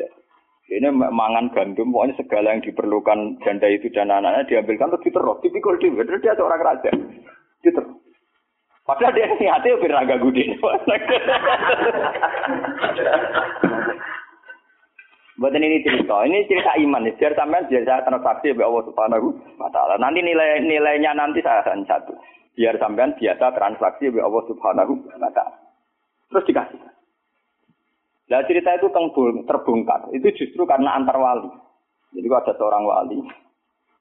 Ini mangan gandum, pokoknya segala yang diperlukan janda itu dan anaknya diambilkan terus diterus, dipikul di terus dia seorang raja, diterus. Padahal dia niatnya biar agak gede. (laughs) Buat ini cerita, ini cerita iman, biar sampai biar saya transaksi oleh Allah Subhanahu wa Ta'ala. Nanti nilai nilainya nanti saya akan satu, biar sampai biasa transaksi oleh Allah Subhanahu wa Ta'ala. Terus dikasih. Nah cerita itu terbongkar. Itu justru karena antar wali. Jadi ada seorang wali,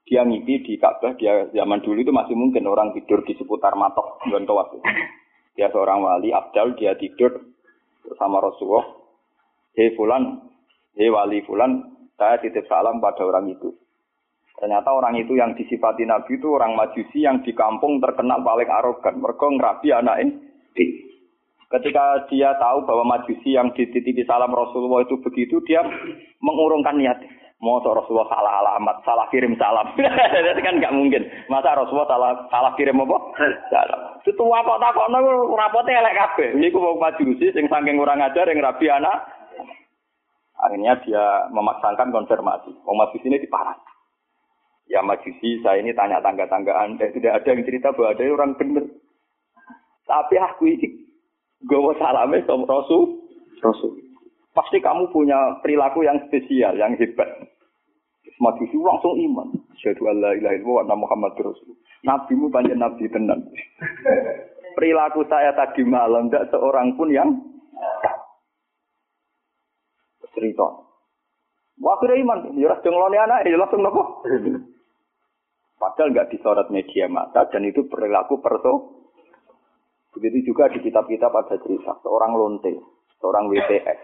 dia ngipi di Ka'bah, dia zaman dulu itu masih mungkin orang tidur di seputar matok waktu. Dia seorang wali, Abdal, dia tidur sama Rasulullah. Hei Fulan, hei wali Fulan, saya titip salam pada orang itu. Ternyata orang itu yang disifati Nabi itu orang majusi yang di kampung terkenal paling arogan. Mereka ngerapi anaknya. Ketika dia tahu bahwa majusi yang dititipi salam Rasulullah itu begitu, dia mengurungkan niat. Mau Rasulullah salah alamat, salah kirim salam. (laughs) Itu kan nggak mungkin. Masa Rasulullah salah salah kirim apa? Salam. Tak kok rapote elek kabeh. Niku mau majusi sing saking kurang ajar yang rabi anak. Akhirnya dia memaksakan konfirmasi. Wong majusi ini diparah. Ya majusi, saya ini tanya tangga-tangga Anda. Tidak ada yang cerita bahwa ada orang benar. Tapi aku ini gawa salame sama Rasul. Rasul. Pasti kamu punya perilaku yang spesial, yang hebat. Majusi langsung iman. Syahadu Allah ilaha illallah wa Muhammad Rasul. Nabimu banyak nabi tenan. (laughs) perilaku saya tadi malam tidak seorang pun yang cerita. Wah, akhirnya iman. Ya, jenglone anak, ya langsung nopo. (laughs) Padahal nggak disorot media mata dan itu perilaku perso. Begitu juga di kitab-kitab ada cerita seorang lonte, seorang WTS.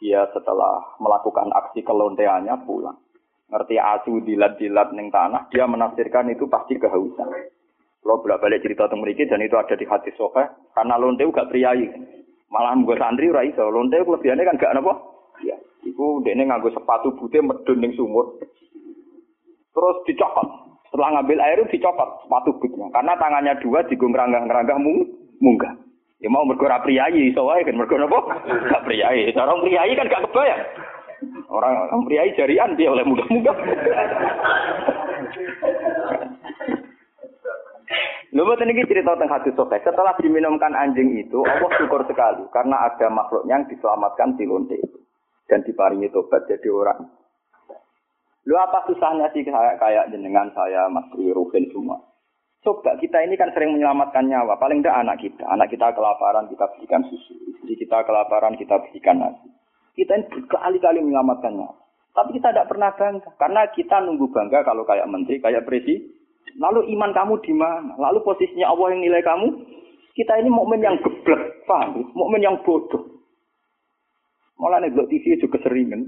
Dia setelah melakukan aksi kelonteannya pulang. Ngerti asu dilat-dilat neng tanah, dia menafsirkan itu pasti kehausan. Kalau bolak balik cerita tentang mereka dan itu ada di hati sofa, karena lonte gak priayi. Malah gue santri ora iso. Lonte kelebihannya kan gak apa? Ya, iku dene nganggo sepatu putih medun ning sumur. Terus dicokot. Setelah ngambil air itu dicopot sepatu bootnya. Karena tangannya dua digung ngeranggah-ngeranggah mung, munggah. Ya mau mergora priayi, so kan mergora apa? Gak priayi. Orang priayi kan gak kebayang. Orang, orang priayi jarian dia oleh munggah-munggah. Lalu buat ini cerita tentang hadis sokai. Setelah diminumkan anjing itu, Allah syukur sekali karena ada makhluk yang diselamatkan di lonte itu dan diparingi tobat jadi orang Lu apa susahnya sih kayak, kayak jenengan saya, Mas Ruhin semua. Coba kita ini kan sering menyelamatkan nyawa. Paling tidak anak kita. Anak kita kelaparan, kita berikan susu. Istri kita kelaparan, kita berikan nasi. Kita ini berkali-kali menyelamatkan nyawa. Tapi kita tidak pernah bangga. Karena kita nunggu bangga kalau kayak menteri, kayak presiden. Lalu iman kamu di mana? Lalu posisinya Allah yang nilai kamu? Kita ini mukmin yang geblek, paham? Mukmin yang bodoh. Malah nih TV juga keseringan.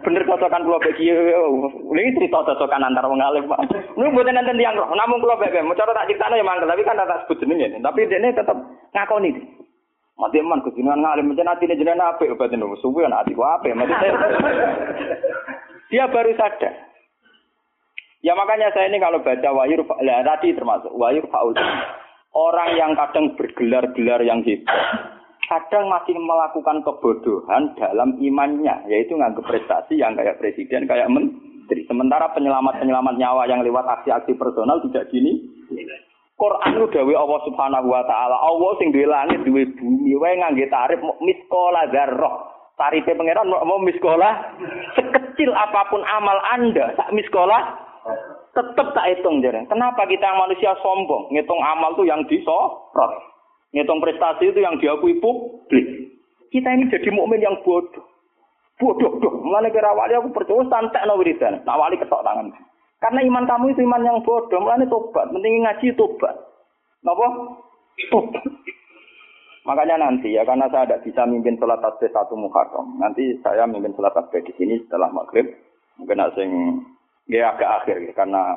Bener cocokan pulau bagi ini cerita cocokan antar wong alim pak. Ini buatan nanti yang roh. Namun pulau bagi mau cara tak cerita ya mangkel tapi kan tak sebut jenenge. Tapi dia tetap ngakoni. Mati man kejenengan ngalim macam nanti ini jenengan apa obat ini suwi anak hati apa maksudnya. Dia baru sadar. Ya makanya saya ini kalau baca wayur tadi termasuk wayur faul. Orang yang kadang bergelar-gelar yang hebat kadang masih melakukan kebodohan dalam imannya, yaitu nganggap prestasi yang kayak presiden, kayak menteri. Sementara penyelamat-penyelamat nyawa yang lewat aksi-aksi personal tidak gini. Quran itu dawe Allah Subhanahu wa taala. Allah sing duwe langit, duwe bumi, wae ngangge tarif miskola dzarrah. Tarife pangeran mau miskola sekecil apa pun amal Anda, sak miskola tetap tak hitung jarang. Kenapa kita manusia sombong? Ngitung amal tuh yang disorot. Ngitung prestasi itu yang diakui publik. Kita ini jadi mukmin yang bodoh. Bodoh doh. Mulane kira wali aku percaya santai no wiridan. Nah wali ketok tangan. Karena iman kamu itu iman yang bodoh. Mulane tobat. Penting ngaji tobat. Napa? Tobat. Makanya nanti ya karena saya tidak bisa mimpin sholat tasbih satu Muharram. Nanti saya mimpin sholat tasbih di sini setelah maghrib. Mungkin sing ya agak akhir ya, karena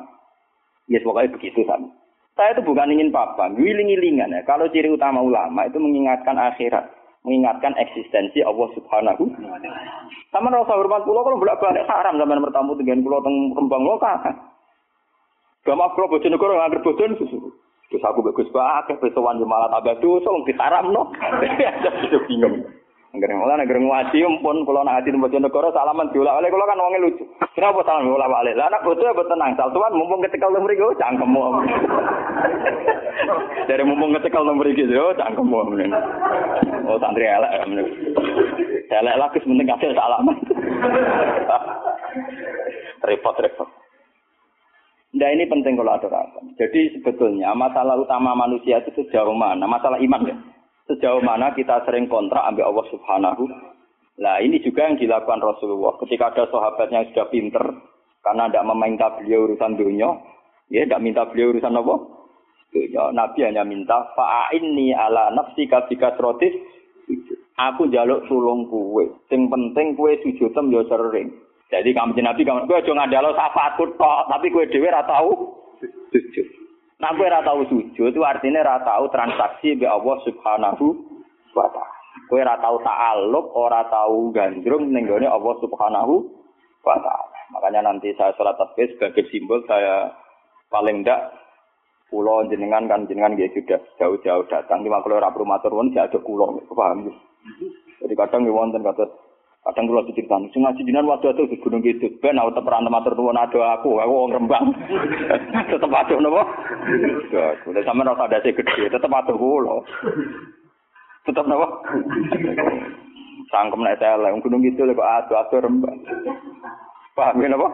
ya pokoknya begitu sama. Saya itu bukan ingin apa, ngiling-ngilingan ya. Kalau ciri utama ulama itu mengingatkan akhirat, mengingatkan eksistensi Allah Subhanahu. Sama rasa hormat pulau kalau bolak balik haram zaman bertamu dengan pulau teng kembang lokal. Gak mau pulau bojo negara nggak bojo susu. Terus aku bagus banget, pesuan malah tambah dosa, ditaram no. (laughs) Jadi bingung. Angger mulai angger ngaji pun kula nak ati tempat negara salaman diulak oleh kula kan wonge lucu. Kenapa salaman diulak balik? Lah anak bodoh ya tenang, saltuan mumpung ketika lu mriki oh, cangkemmu. (laughs) Dari mumpung ketika lu mriki yo oh, cangkemmu. Oh santri elek. Elek lagi sementing kasih salaman. (laughs) repot repot. Nah ini penting kalau aturakan. Jadi sebetulnya masalah utama manusia itu sejauh mana? Masalah iman ya Sejauh mana kita sering kontrak ambil Allah Subhanahu. Nah ini juga yang dilakukan Rasulullah. Ketika ada sahabatnya yang sudah pinter, karena tidak meminta beliau urusan dunia, ya tidak minta beliau urusan apa? Dunia. Nabi hanya minta fa'inni ala nafsi kabika srotis. Aku jaluk sulung kue. Sing penting kue sujudem yo sering. Jadi kamu Nabi kamu kue jangan lo syafaatku tapi kue dewi ratau sujud. Nah, gue ora tau sujud itu artinya ora tau transaksi be Allah Subhanahu wa taala. Kowe ora tau ta'alluq, ora tau gandrung ning gone Allah Subhanahu wa taala. Makanya nanti saya sholat tasbih sebagai simbol saya paling ndak pulau jenengan kan jenengan dia sudah jauh-jauh datang di makhluk ora perlu matur nuwun ada kulo paham. Jadi kadang wonten kata Kadang kula diceritani, sing ngaji jinan waktu itu di Gunung Kidul, ben aku tetep ora matur nuwun ado aku, aku wong Rembang. (laughs) tetep ado napa? Ya, kuwi sampean ora sadase gede, tetep ado kula. Tetep napa? (laughs) Sangkem nek elek Gunung Kidul kok ado ado Rembang. Paham ya napa?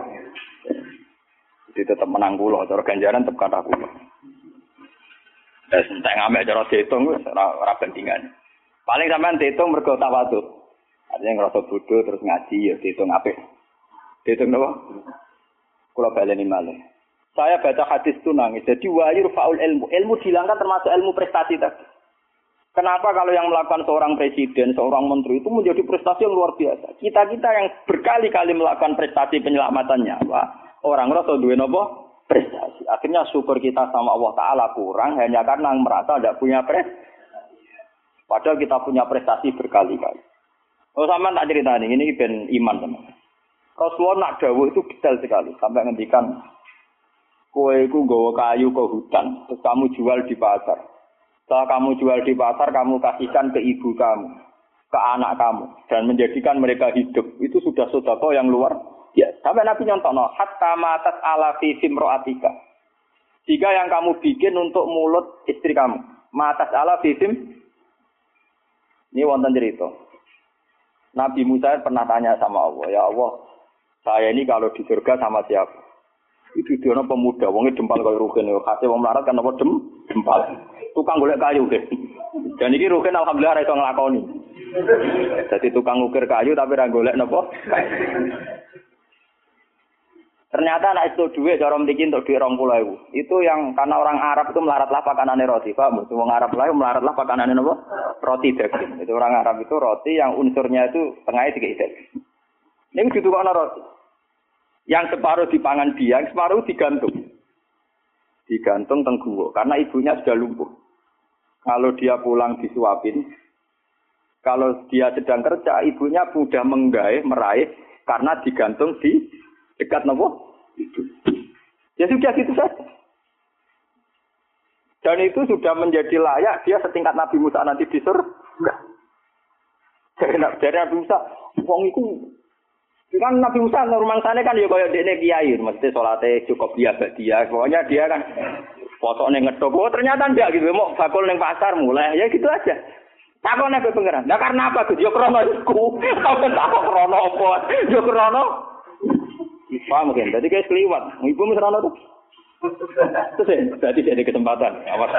Jadi tetep menang kula, cara ganjaran tetep kata kula. Eh, entek ngamek cara ora bandingan. Paling sampean dihitung mergo tawadhu. Artinya ngerasa bodoh terus ngaji ya dihitung apik. Dihitung apa? Kalau baleni malah. Saya baca hadis itu nangis. Jadi wahyu faul ilmu. Ilmu dihilangkan termasuk ilmu prestasi tadi. Kenapa kalau yang melakukan seorang presiden, seorang menteri itu menjadi prestasi yang luar biasa? Kita-kita yang berkali-kali melakukan prestasi penyelamatan nyawa, orang rasa duwe nopo prestasi. Akhirnya syukur kita sama Allah Ta'ala kurang hanya karena merasa tidak punya prestasi. Padahal kita punya prestasi berkali-kali. Oh sama tak cerita nih, ini ben iman teman. Rasulullah nak dawuh itu detail sekali sampai ngendikan kue itu gawa kayu ke hutan, terus kamu jual di pasar. Setelah kamu jual di pasar, kamu kasihkan ke ibu kamu, ke anak kamu, dan menjadikan mereka hidup. Itu sudah sodako yang luar Ya, Sampai Nabi nyontok, no, hatta matas ala ro'atika. Jika yang kamu bikin untuk mulut istri kamu, matas ala fisim, ini wonten cerita. Nabi Musa pernah tanya sama Allah, ya Allah, saya ini kalau di surga sama siapa? Itu dia pemuda, wongnya dempal kalau rugen, kasih wong melarat kan apa dem, dempal. Tukang golek kayu deh. Dan ini rugen alhamdulillah rasa ngelakoni. Jadi tukang ukir kayu tapi ra golek? Ternyata anak itu duit cara mriki untuk duit rong pulau Itu yang karena orang Arab itu melaratlah pakanannya roti, Pak. Wong Arab lah melaratlah pakanannya apa? Roti daging. Itu orang Arab itu roti yang unsurnya itu tengahnya tiga daging. Ini gitu kok roti. Yang separuh dipangan dia, yang separuh digantung. Digantung tengguwo karena ibunya sudah lumpuh. Kalau dia pulang disuapin, kalau dia sedang kerja, ibunya mudah menggaih, meraih karena digantung di Dekat nopo? Itu. Ya sudah gitu saja. Dan itu sudah menjadi layak dia setingkat Nabi Musa nanti di surga. Dari, dari Nabi Musa, wong itu kan Nabi Musa normal sana kan ya kaya dene kiai, mesti salate cukup dia dia. Pokoknya dia kan foto ning ngedok. Oh ternyata enggak gitu, mau bakul ning pasar mulai ya gitu aja. Takone ke pengiran. Nah karena apa? Yo krono iku. (laughs) Aku tak krono apa? Yo krono Paham mungkin. Jadi kayak keliwat. Ibu misalnya tuh. Terus ya, berarti jadi kesempatan. Awas.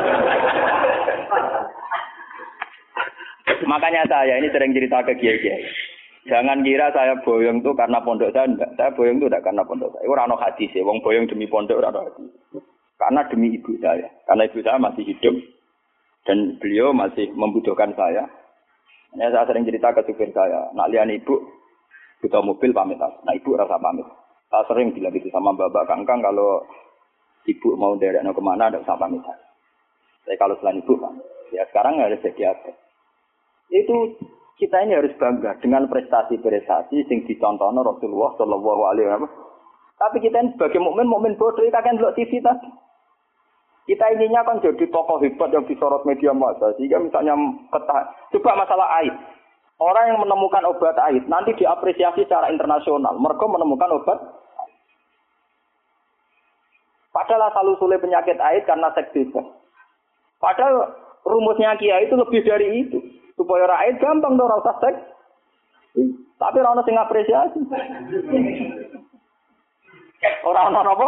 Makanya saya ini sering cerita ke kiai-kiai. Jangan kira saya boyong tuh karena pondok saya enggak. Saya boyong tuh enggak karena pondok saya. Ora ono hadis ya. Wong boyong demi pondok ora ono hadis. Karena demi ibu saya. Karena ibu saya masih hidup dan beliau masih membutuhkan saya. Ya, saya sering cerita ke supir saya, nak lihat ibu butuh mobil pamit. Nah ibu rasa pamit. Saya sering bilang gitu sama bapak kangkang kalau ibu mau derek no ke mana ada usah pamit Tapi kalau selain ibu kan, ya sekarang harus jadi apa? Itu kita ini harus bangga dengan prestasi-prestasi yang ditonton Rasulullah Shallallahu Alaihi Wasallam. Tapi kita ini sebagai mukmin, mukmin bodoh, kita kan lihat TV tadi. Kita ininya kan jadi tokoh hebat yang disorot media massa. Sehingga misalnya ketah, coba masalah air. Orang yang menemukan obat air nanti diapresiasi secara internasional. Mereka menemukan obat Padahal asal usulnya penyakit aid karena seks bebas. Padahal rumusnya kia itu lebih dari itu. Supaya orang aid gampang dong rasa seks. Tapi orang sing apresiasi. Orang orang apa?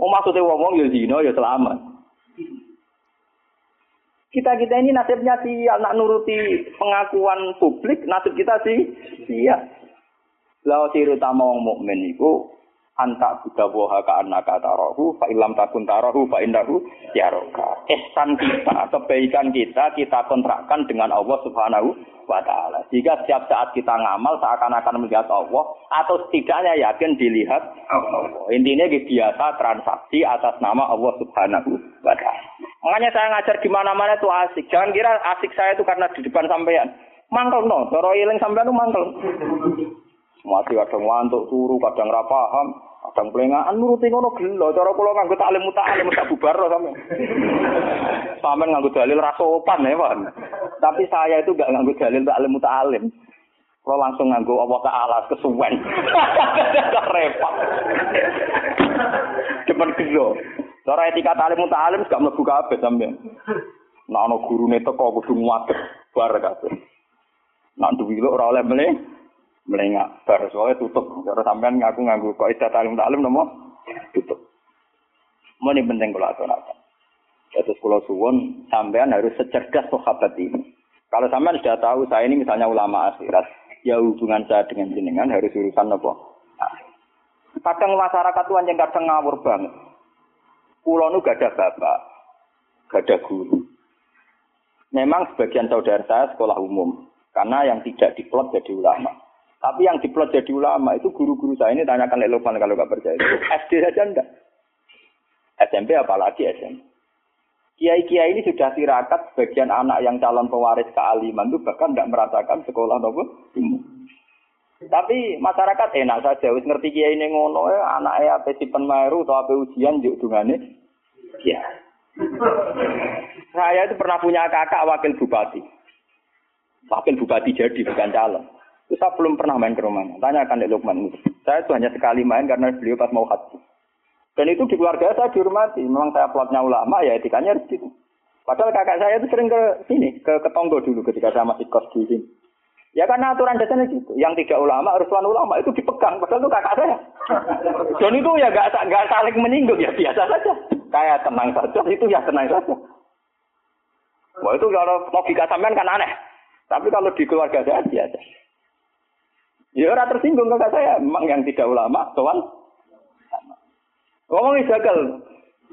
Oh maksudnya ngomong ya zino ya selamat. Kita kita ini nasibnya sih anak nuruti pengakuan publik, nasib kita sih iya. Lalu ciri utama wong mukmin itu anta buddha woha ka anaka tarahu fa ilam takun tarahu fa indahu yaroka. Ihsan kita kebaikan kita kita kontrakkan dengan Allah Subhanahu wa taala. Jika setiap saat kita ngamal seakan-akan melihat Allah atau setidaknya yakin dilihat Allah. Intinya biasa transaksi atas nama Allah Subhanahu wa taala. Makanya saya ngajar di mana-mana itu asik. Jangan kira asik saya itu karena di depan sampean. Mangkel no. Cara iling sampean itu mangkel Mati kadang ngantuk turu, kadang ra paham, kadang pelengahan nuruti ngono gelo. Cara kula nganggo taklim muta'alim tak bubar sampean. (laughs) Sampeyan nganggo dalil ra sopan ya, Pak. Tapi saya itu gak nganggo dalil taklim muta'alim. Kalau langsung nganggo Allah Ta'ala kesuwen. (laughs) Repot. Depan gelo. Cara etika talim mutalim gak mlebu kabeh sampean. Nah ana gurune teko kudu nguatek bar kabeh. Nak duwi ora oleh mele melengak bar soalnya tutup. Cara sampean ngaku nganggo kok etika talim talim nomo tutup. Mau ini penting kalau aturakan. Terus kalau suwon sampean harus secerdas sahabat ini. Kalau sampean sudah tahu saya ini misalnya ulama akhirat, ya hubungan saya dengan jenengan harus urusan apa? Kadang masyarakat tuh yang kadang ngawur banget. Pulau nu gak ada bapak, gak ada guru. Memang sebagian saudara saya sekolah umum, karena yang tidak diplot jadi ulama. Tapi yang diplot jadi ulama itu guru-guru saya ini tanyakan Lelopan kalau gak percaya. SD saja enggak. SMP apalagi SMP. Kiai-kiai ini sudah tirakat sebagian anak yang calon pewaris kealiman itu bahkan tidak merasakan sekolah nopo Tapi masyarakat enak saja, wis ngerti kiai ini ngono ya anaknya apa si penmaru atau apa ujian juk dungane. Ya. Saya itu pernah punya kakak wakil bupati. Wakil bupati jadi bukan calon. Itu saya belum pernah main ke rumahnya. Tanyakan Dek Lukman. Saya itu hanya sekali main karena beliau pas mau haji. Dan itu di keluarga saya dihormati. Memang saya plotnya ulama, ya etikanya harus gitu. Padahal kakak saya itu sering ke sini, ke Ketonggo dulu ketika saya masih kos di sini. Ya karena aturan dasarnya gitu. Yang tidak ulama, harus ulama itu dipegang. Padahal itu kakak saya. Dan itu ya gak, gak saling menyinggung, ya biasa saja. Kayak tenang saja, itu ya tenang saja. Wah itu kalau logika sampean kan aneh. Tapi kalau di keluarga saya biasa. Ya orang tersinggung kakak saya. Memang yang tidak ulama, tuan Ngomong gagal.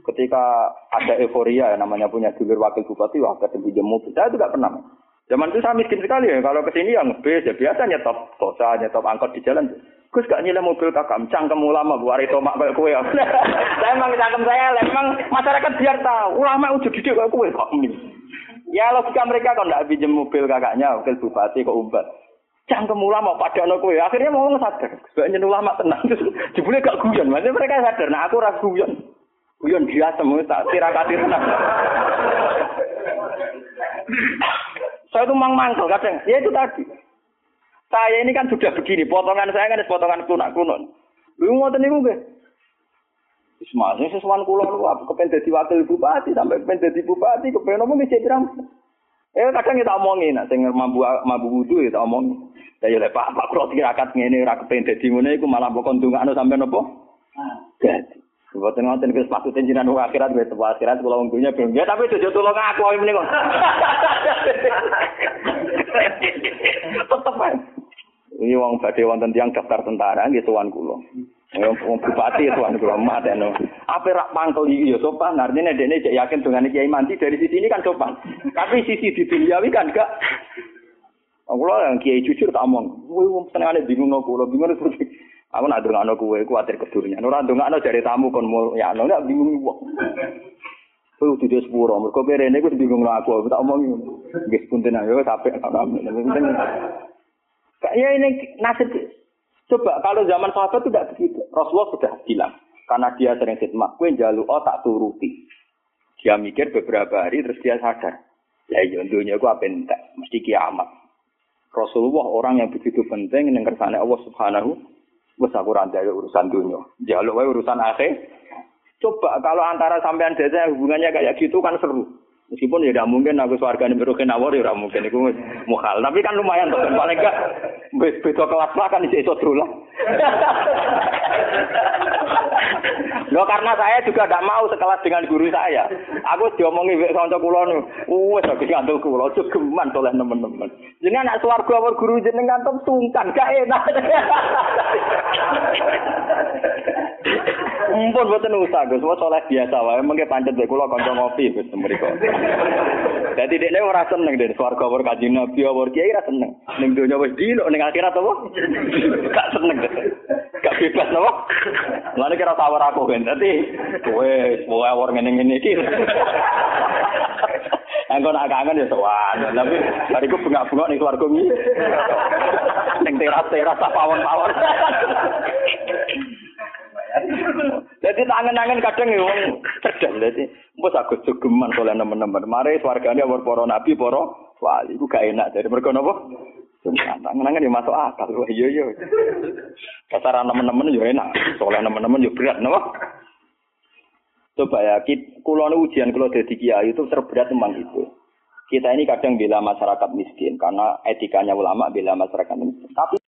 Ketika ada euforia ya, namanya punya dulur wakil bupati, wah ke pinjam mobil. Saya juga pernah. Zaman itu saya miskin sekali ya. Kalau ke sini yang bis ya biasa nyetop kosa, nyetop angkot di jalan. Gus gak nyilem mobil kakak, cangkem ulama bu hari tomak kayak kue. (laughs) saya emang cangkem saya, emang masyarakat biar tahu ulama udah didik kayak kue kok. Ya logika mereka kalau nggak pinjam mobil kakaknya, wakil bupati kok umbat cangkem ulama pada anak kue. Akhirnya mau sadar. Sebenarnya ulama tenang. Jebule gak guyon. Maksudnya mereka sadar. Nah aku ragu guyon. Guyon biasa mau tak tirakati tenang. saya tuh mang mangkel kadang. Ya itu tadi. Saya ini kan sudah begini. Potongan saya kan potongan kuno kuno. Lu mau niku nggih. Ismail, sesuatu kulo lu aku kepen dadi wakil bupati sampai kepen dadi bupati kepen apa nggih. Eh kadang kita omongin, nah, sing mampu mampu wudu ya tak omongin. Ya ya Pak, Pak kula tirakat ngene ora kepen dadi ngene iku malah pokok ndongakno sampean apa? Dadi. Mboten ngoten wis maksudnya jinan akhirat wis akhirat kula wong dunya ben. Ya tapi aja tulung aku ae meniko. (laughs) Tetep ae. Ini wong badhe wonten tiyang daftar tentara nggih tuan kula. Wong bupati tuan kula mateno. Apa rak mangkel iki ya sopan. Artinya dekne cek yakin dengan kiai mandi dari sisi ini kan sopan. Tapi sisi di duniawi kan gak Aku lah yang kiai jujur tak omong. Kowe wong senengane bingung no kula, bingung terus. Aku nak ndongakno kowe kuwatir kedurunyan. Ora ndongakno jare tamu kon mul ya no nak bingung wong. Kowe kudu sepuro, mergo perene ku bingung aku, aku tak omong ngono. Nggih punten ayo sampe tak omong. Kayak ini nasib Coba kalau zaman sahabat tidak begitu. Rasulullah sudah bilang. Karena dia sering khidmat. Kue jalu oh tak turuti. Dia mikir beberapa hari terus dia sadar. Ya iya dunia aku apa entek. Mesti kiamat. Rasulullah orang yang begitu penting yang kersane Allah Subhanahu wis aku urusan dunia. Jaluk wae urusan akhir. Coba kalau antara sampean desa hubungannya kayak gitu kan seru. Meskipun ya tidak mungkin aku suarga ini berukin awal ya mungkin itu mukhal. Tapi kan lumayan tuh paling enggak beda kelas lah kan iso lah. Loh karena saya juga tidak mau sekelas dengan guru saya. Aku diomongi wek kanca kula nu. Wes aku ngandel kula geman oleh teman-teman. Jadi anak swarga awal guru jenengan tuh sungkan gak enak. Mumpun boten usah Gus, wis soleh biasa wae mengke pancet mek kula kanca ngopi Gus mriko. Dadi dekne ora seneng den swarga war kanjeng Nabi war kiai ora seneng. Ning donya wis dino ning akhirat apa? Gak seneng. Gak bebas apa? Lan kira tawar aku Dadi wis wae war ngene-ngene iki. Engko nak kangen ya sowan. Tapi bariku bengak-bengok ning keluarga iki. Ning teras-teras pawon-pawon. Jadi tangan-tangan kadang ya wong cerdas dadi mbok agus jogeman oleh nemen-nemen. Mare swargane war para nabi, para wali iku gak enak dari mergo napa? Tangan-tangan ya masuk akal. Wah iya iya. Dasar teman-teman ya enak. Soalnya teman-teman ya berat, no? Coba ya, kulo ujian kalau jadi kiai itu terberat memang itu. Kita ini kadang bela masyarakat miskin karena etikanya ulama bela masyarakat miskin. Tapi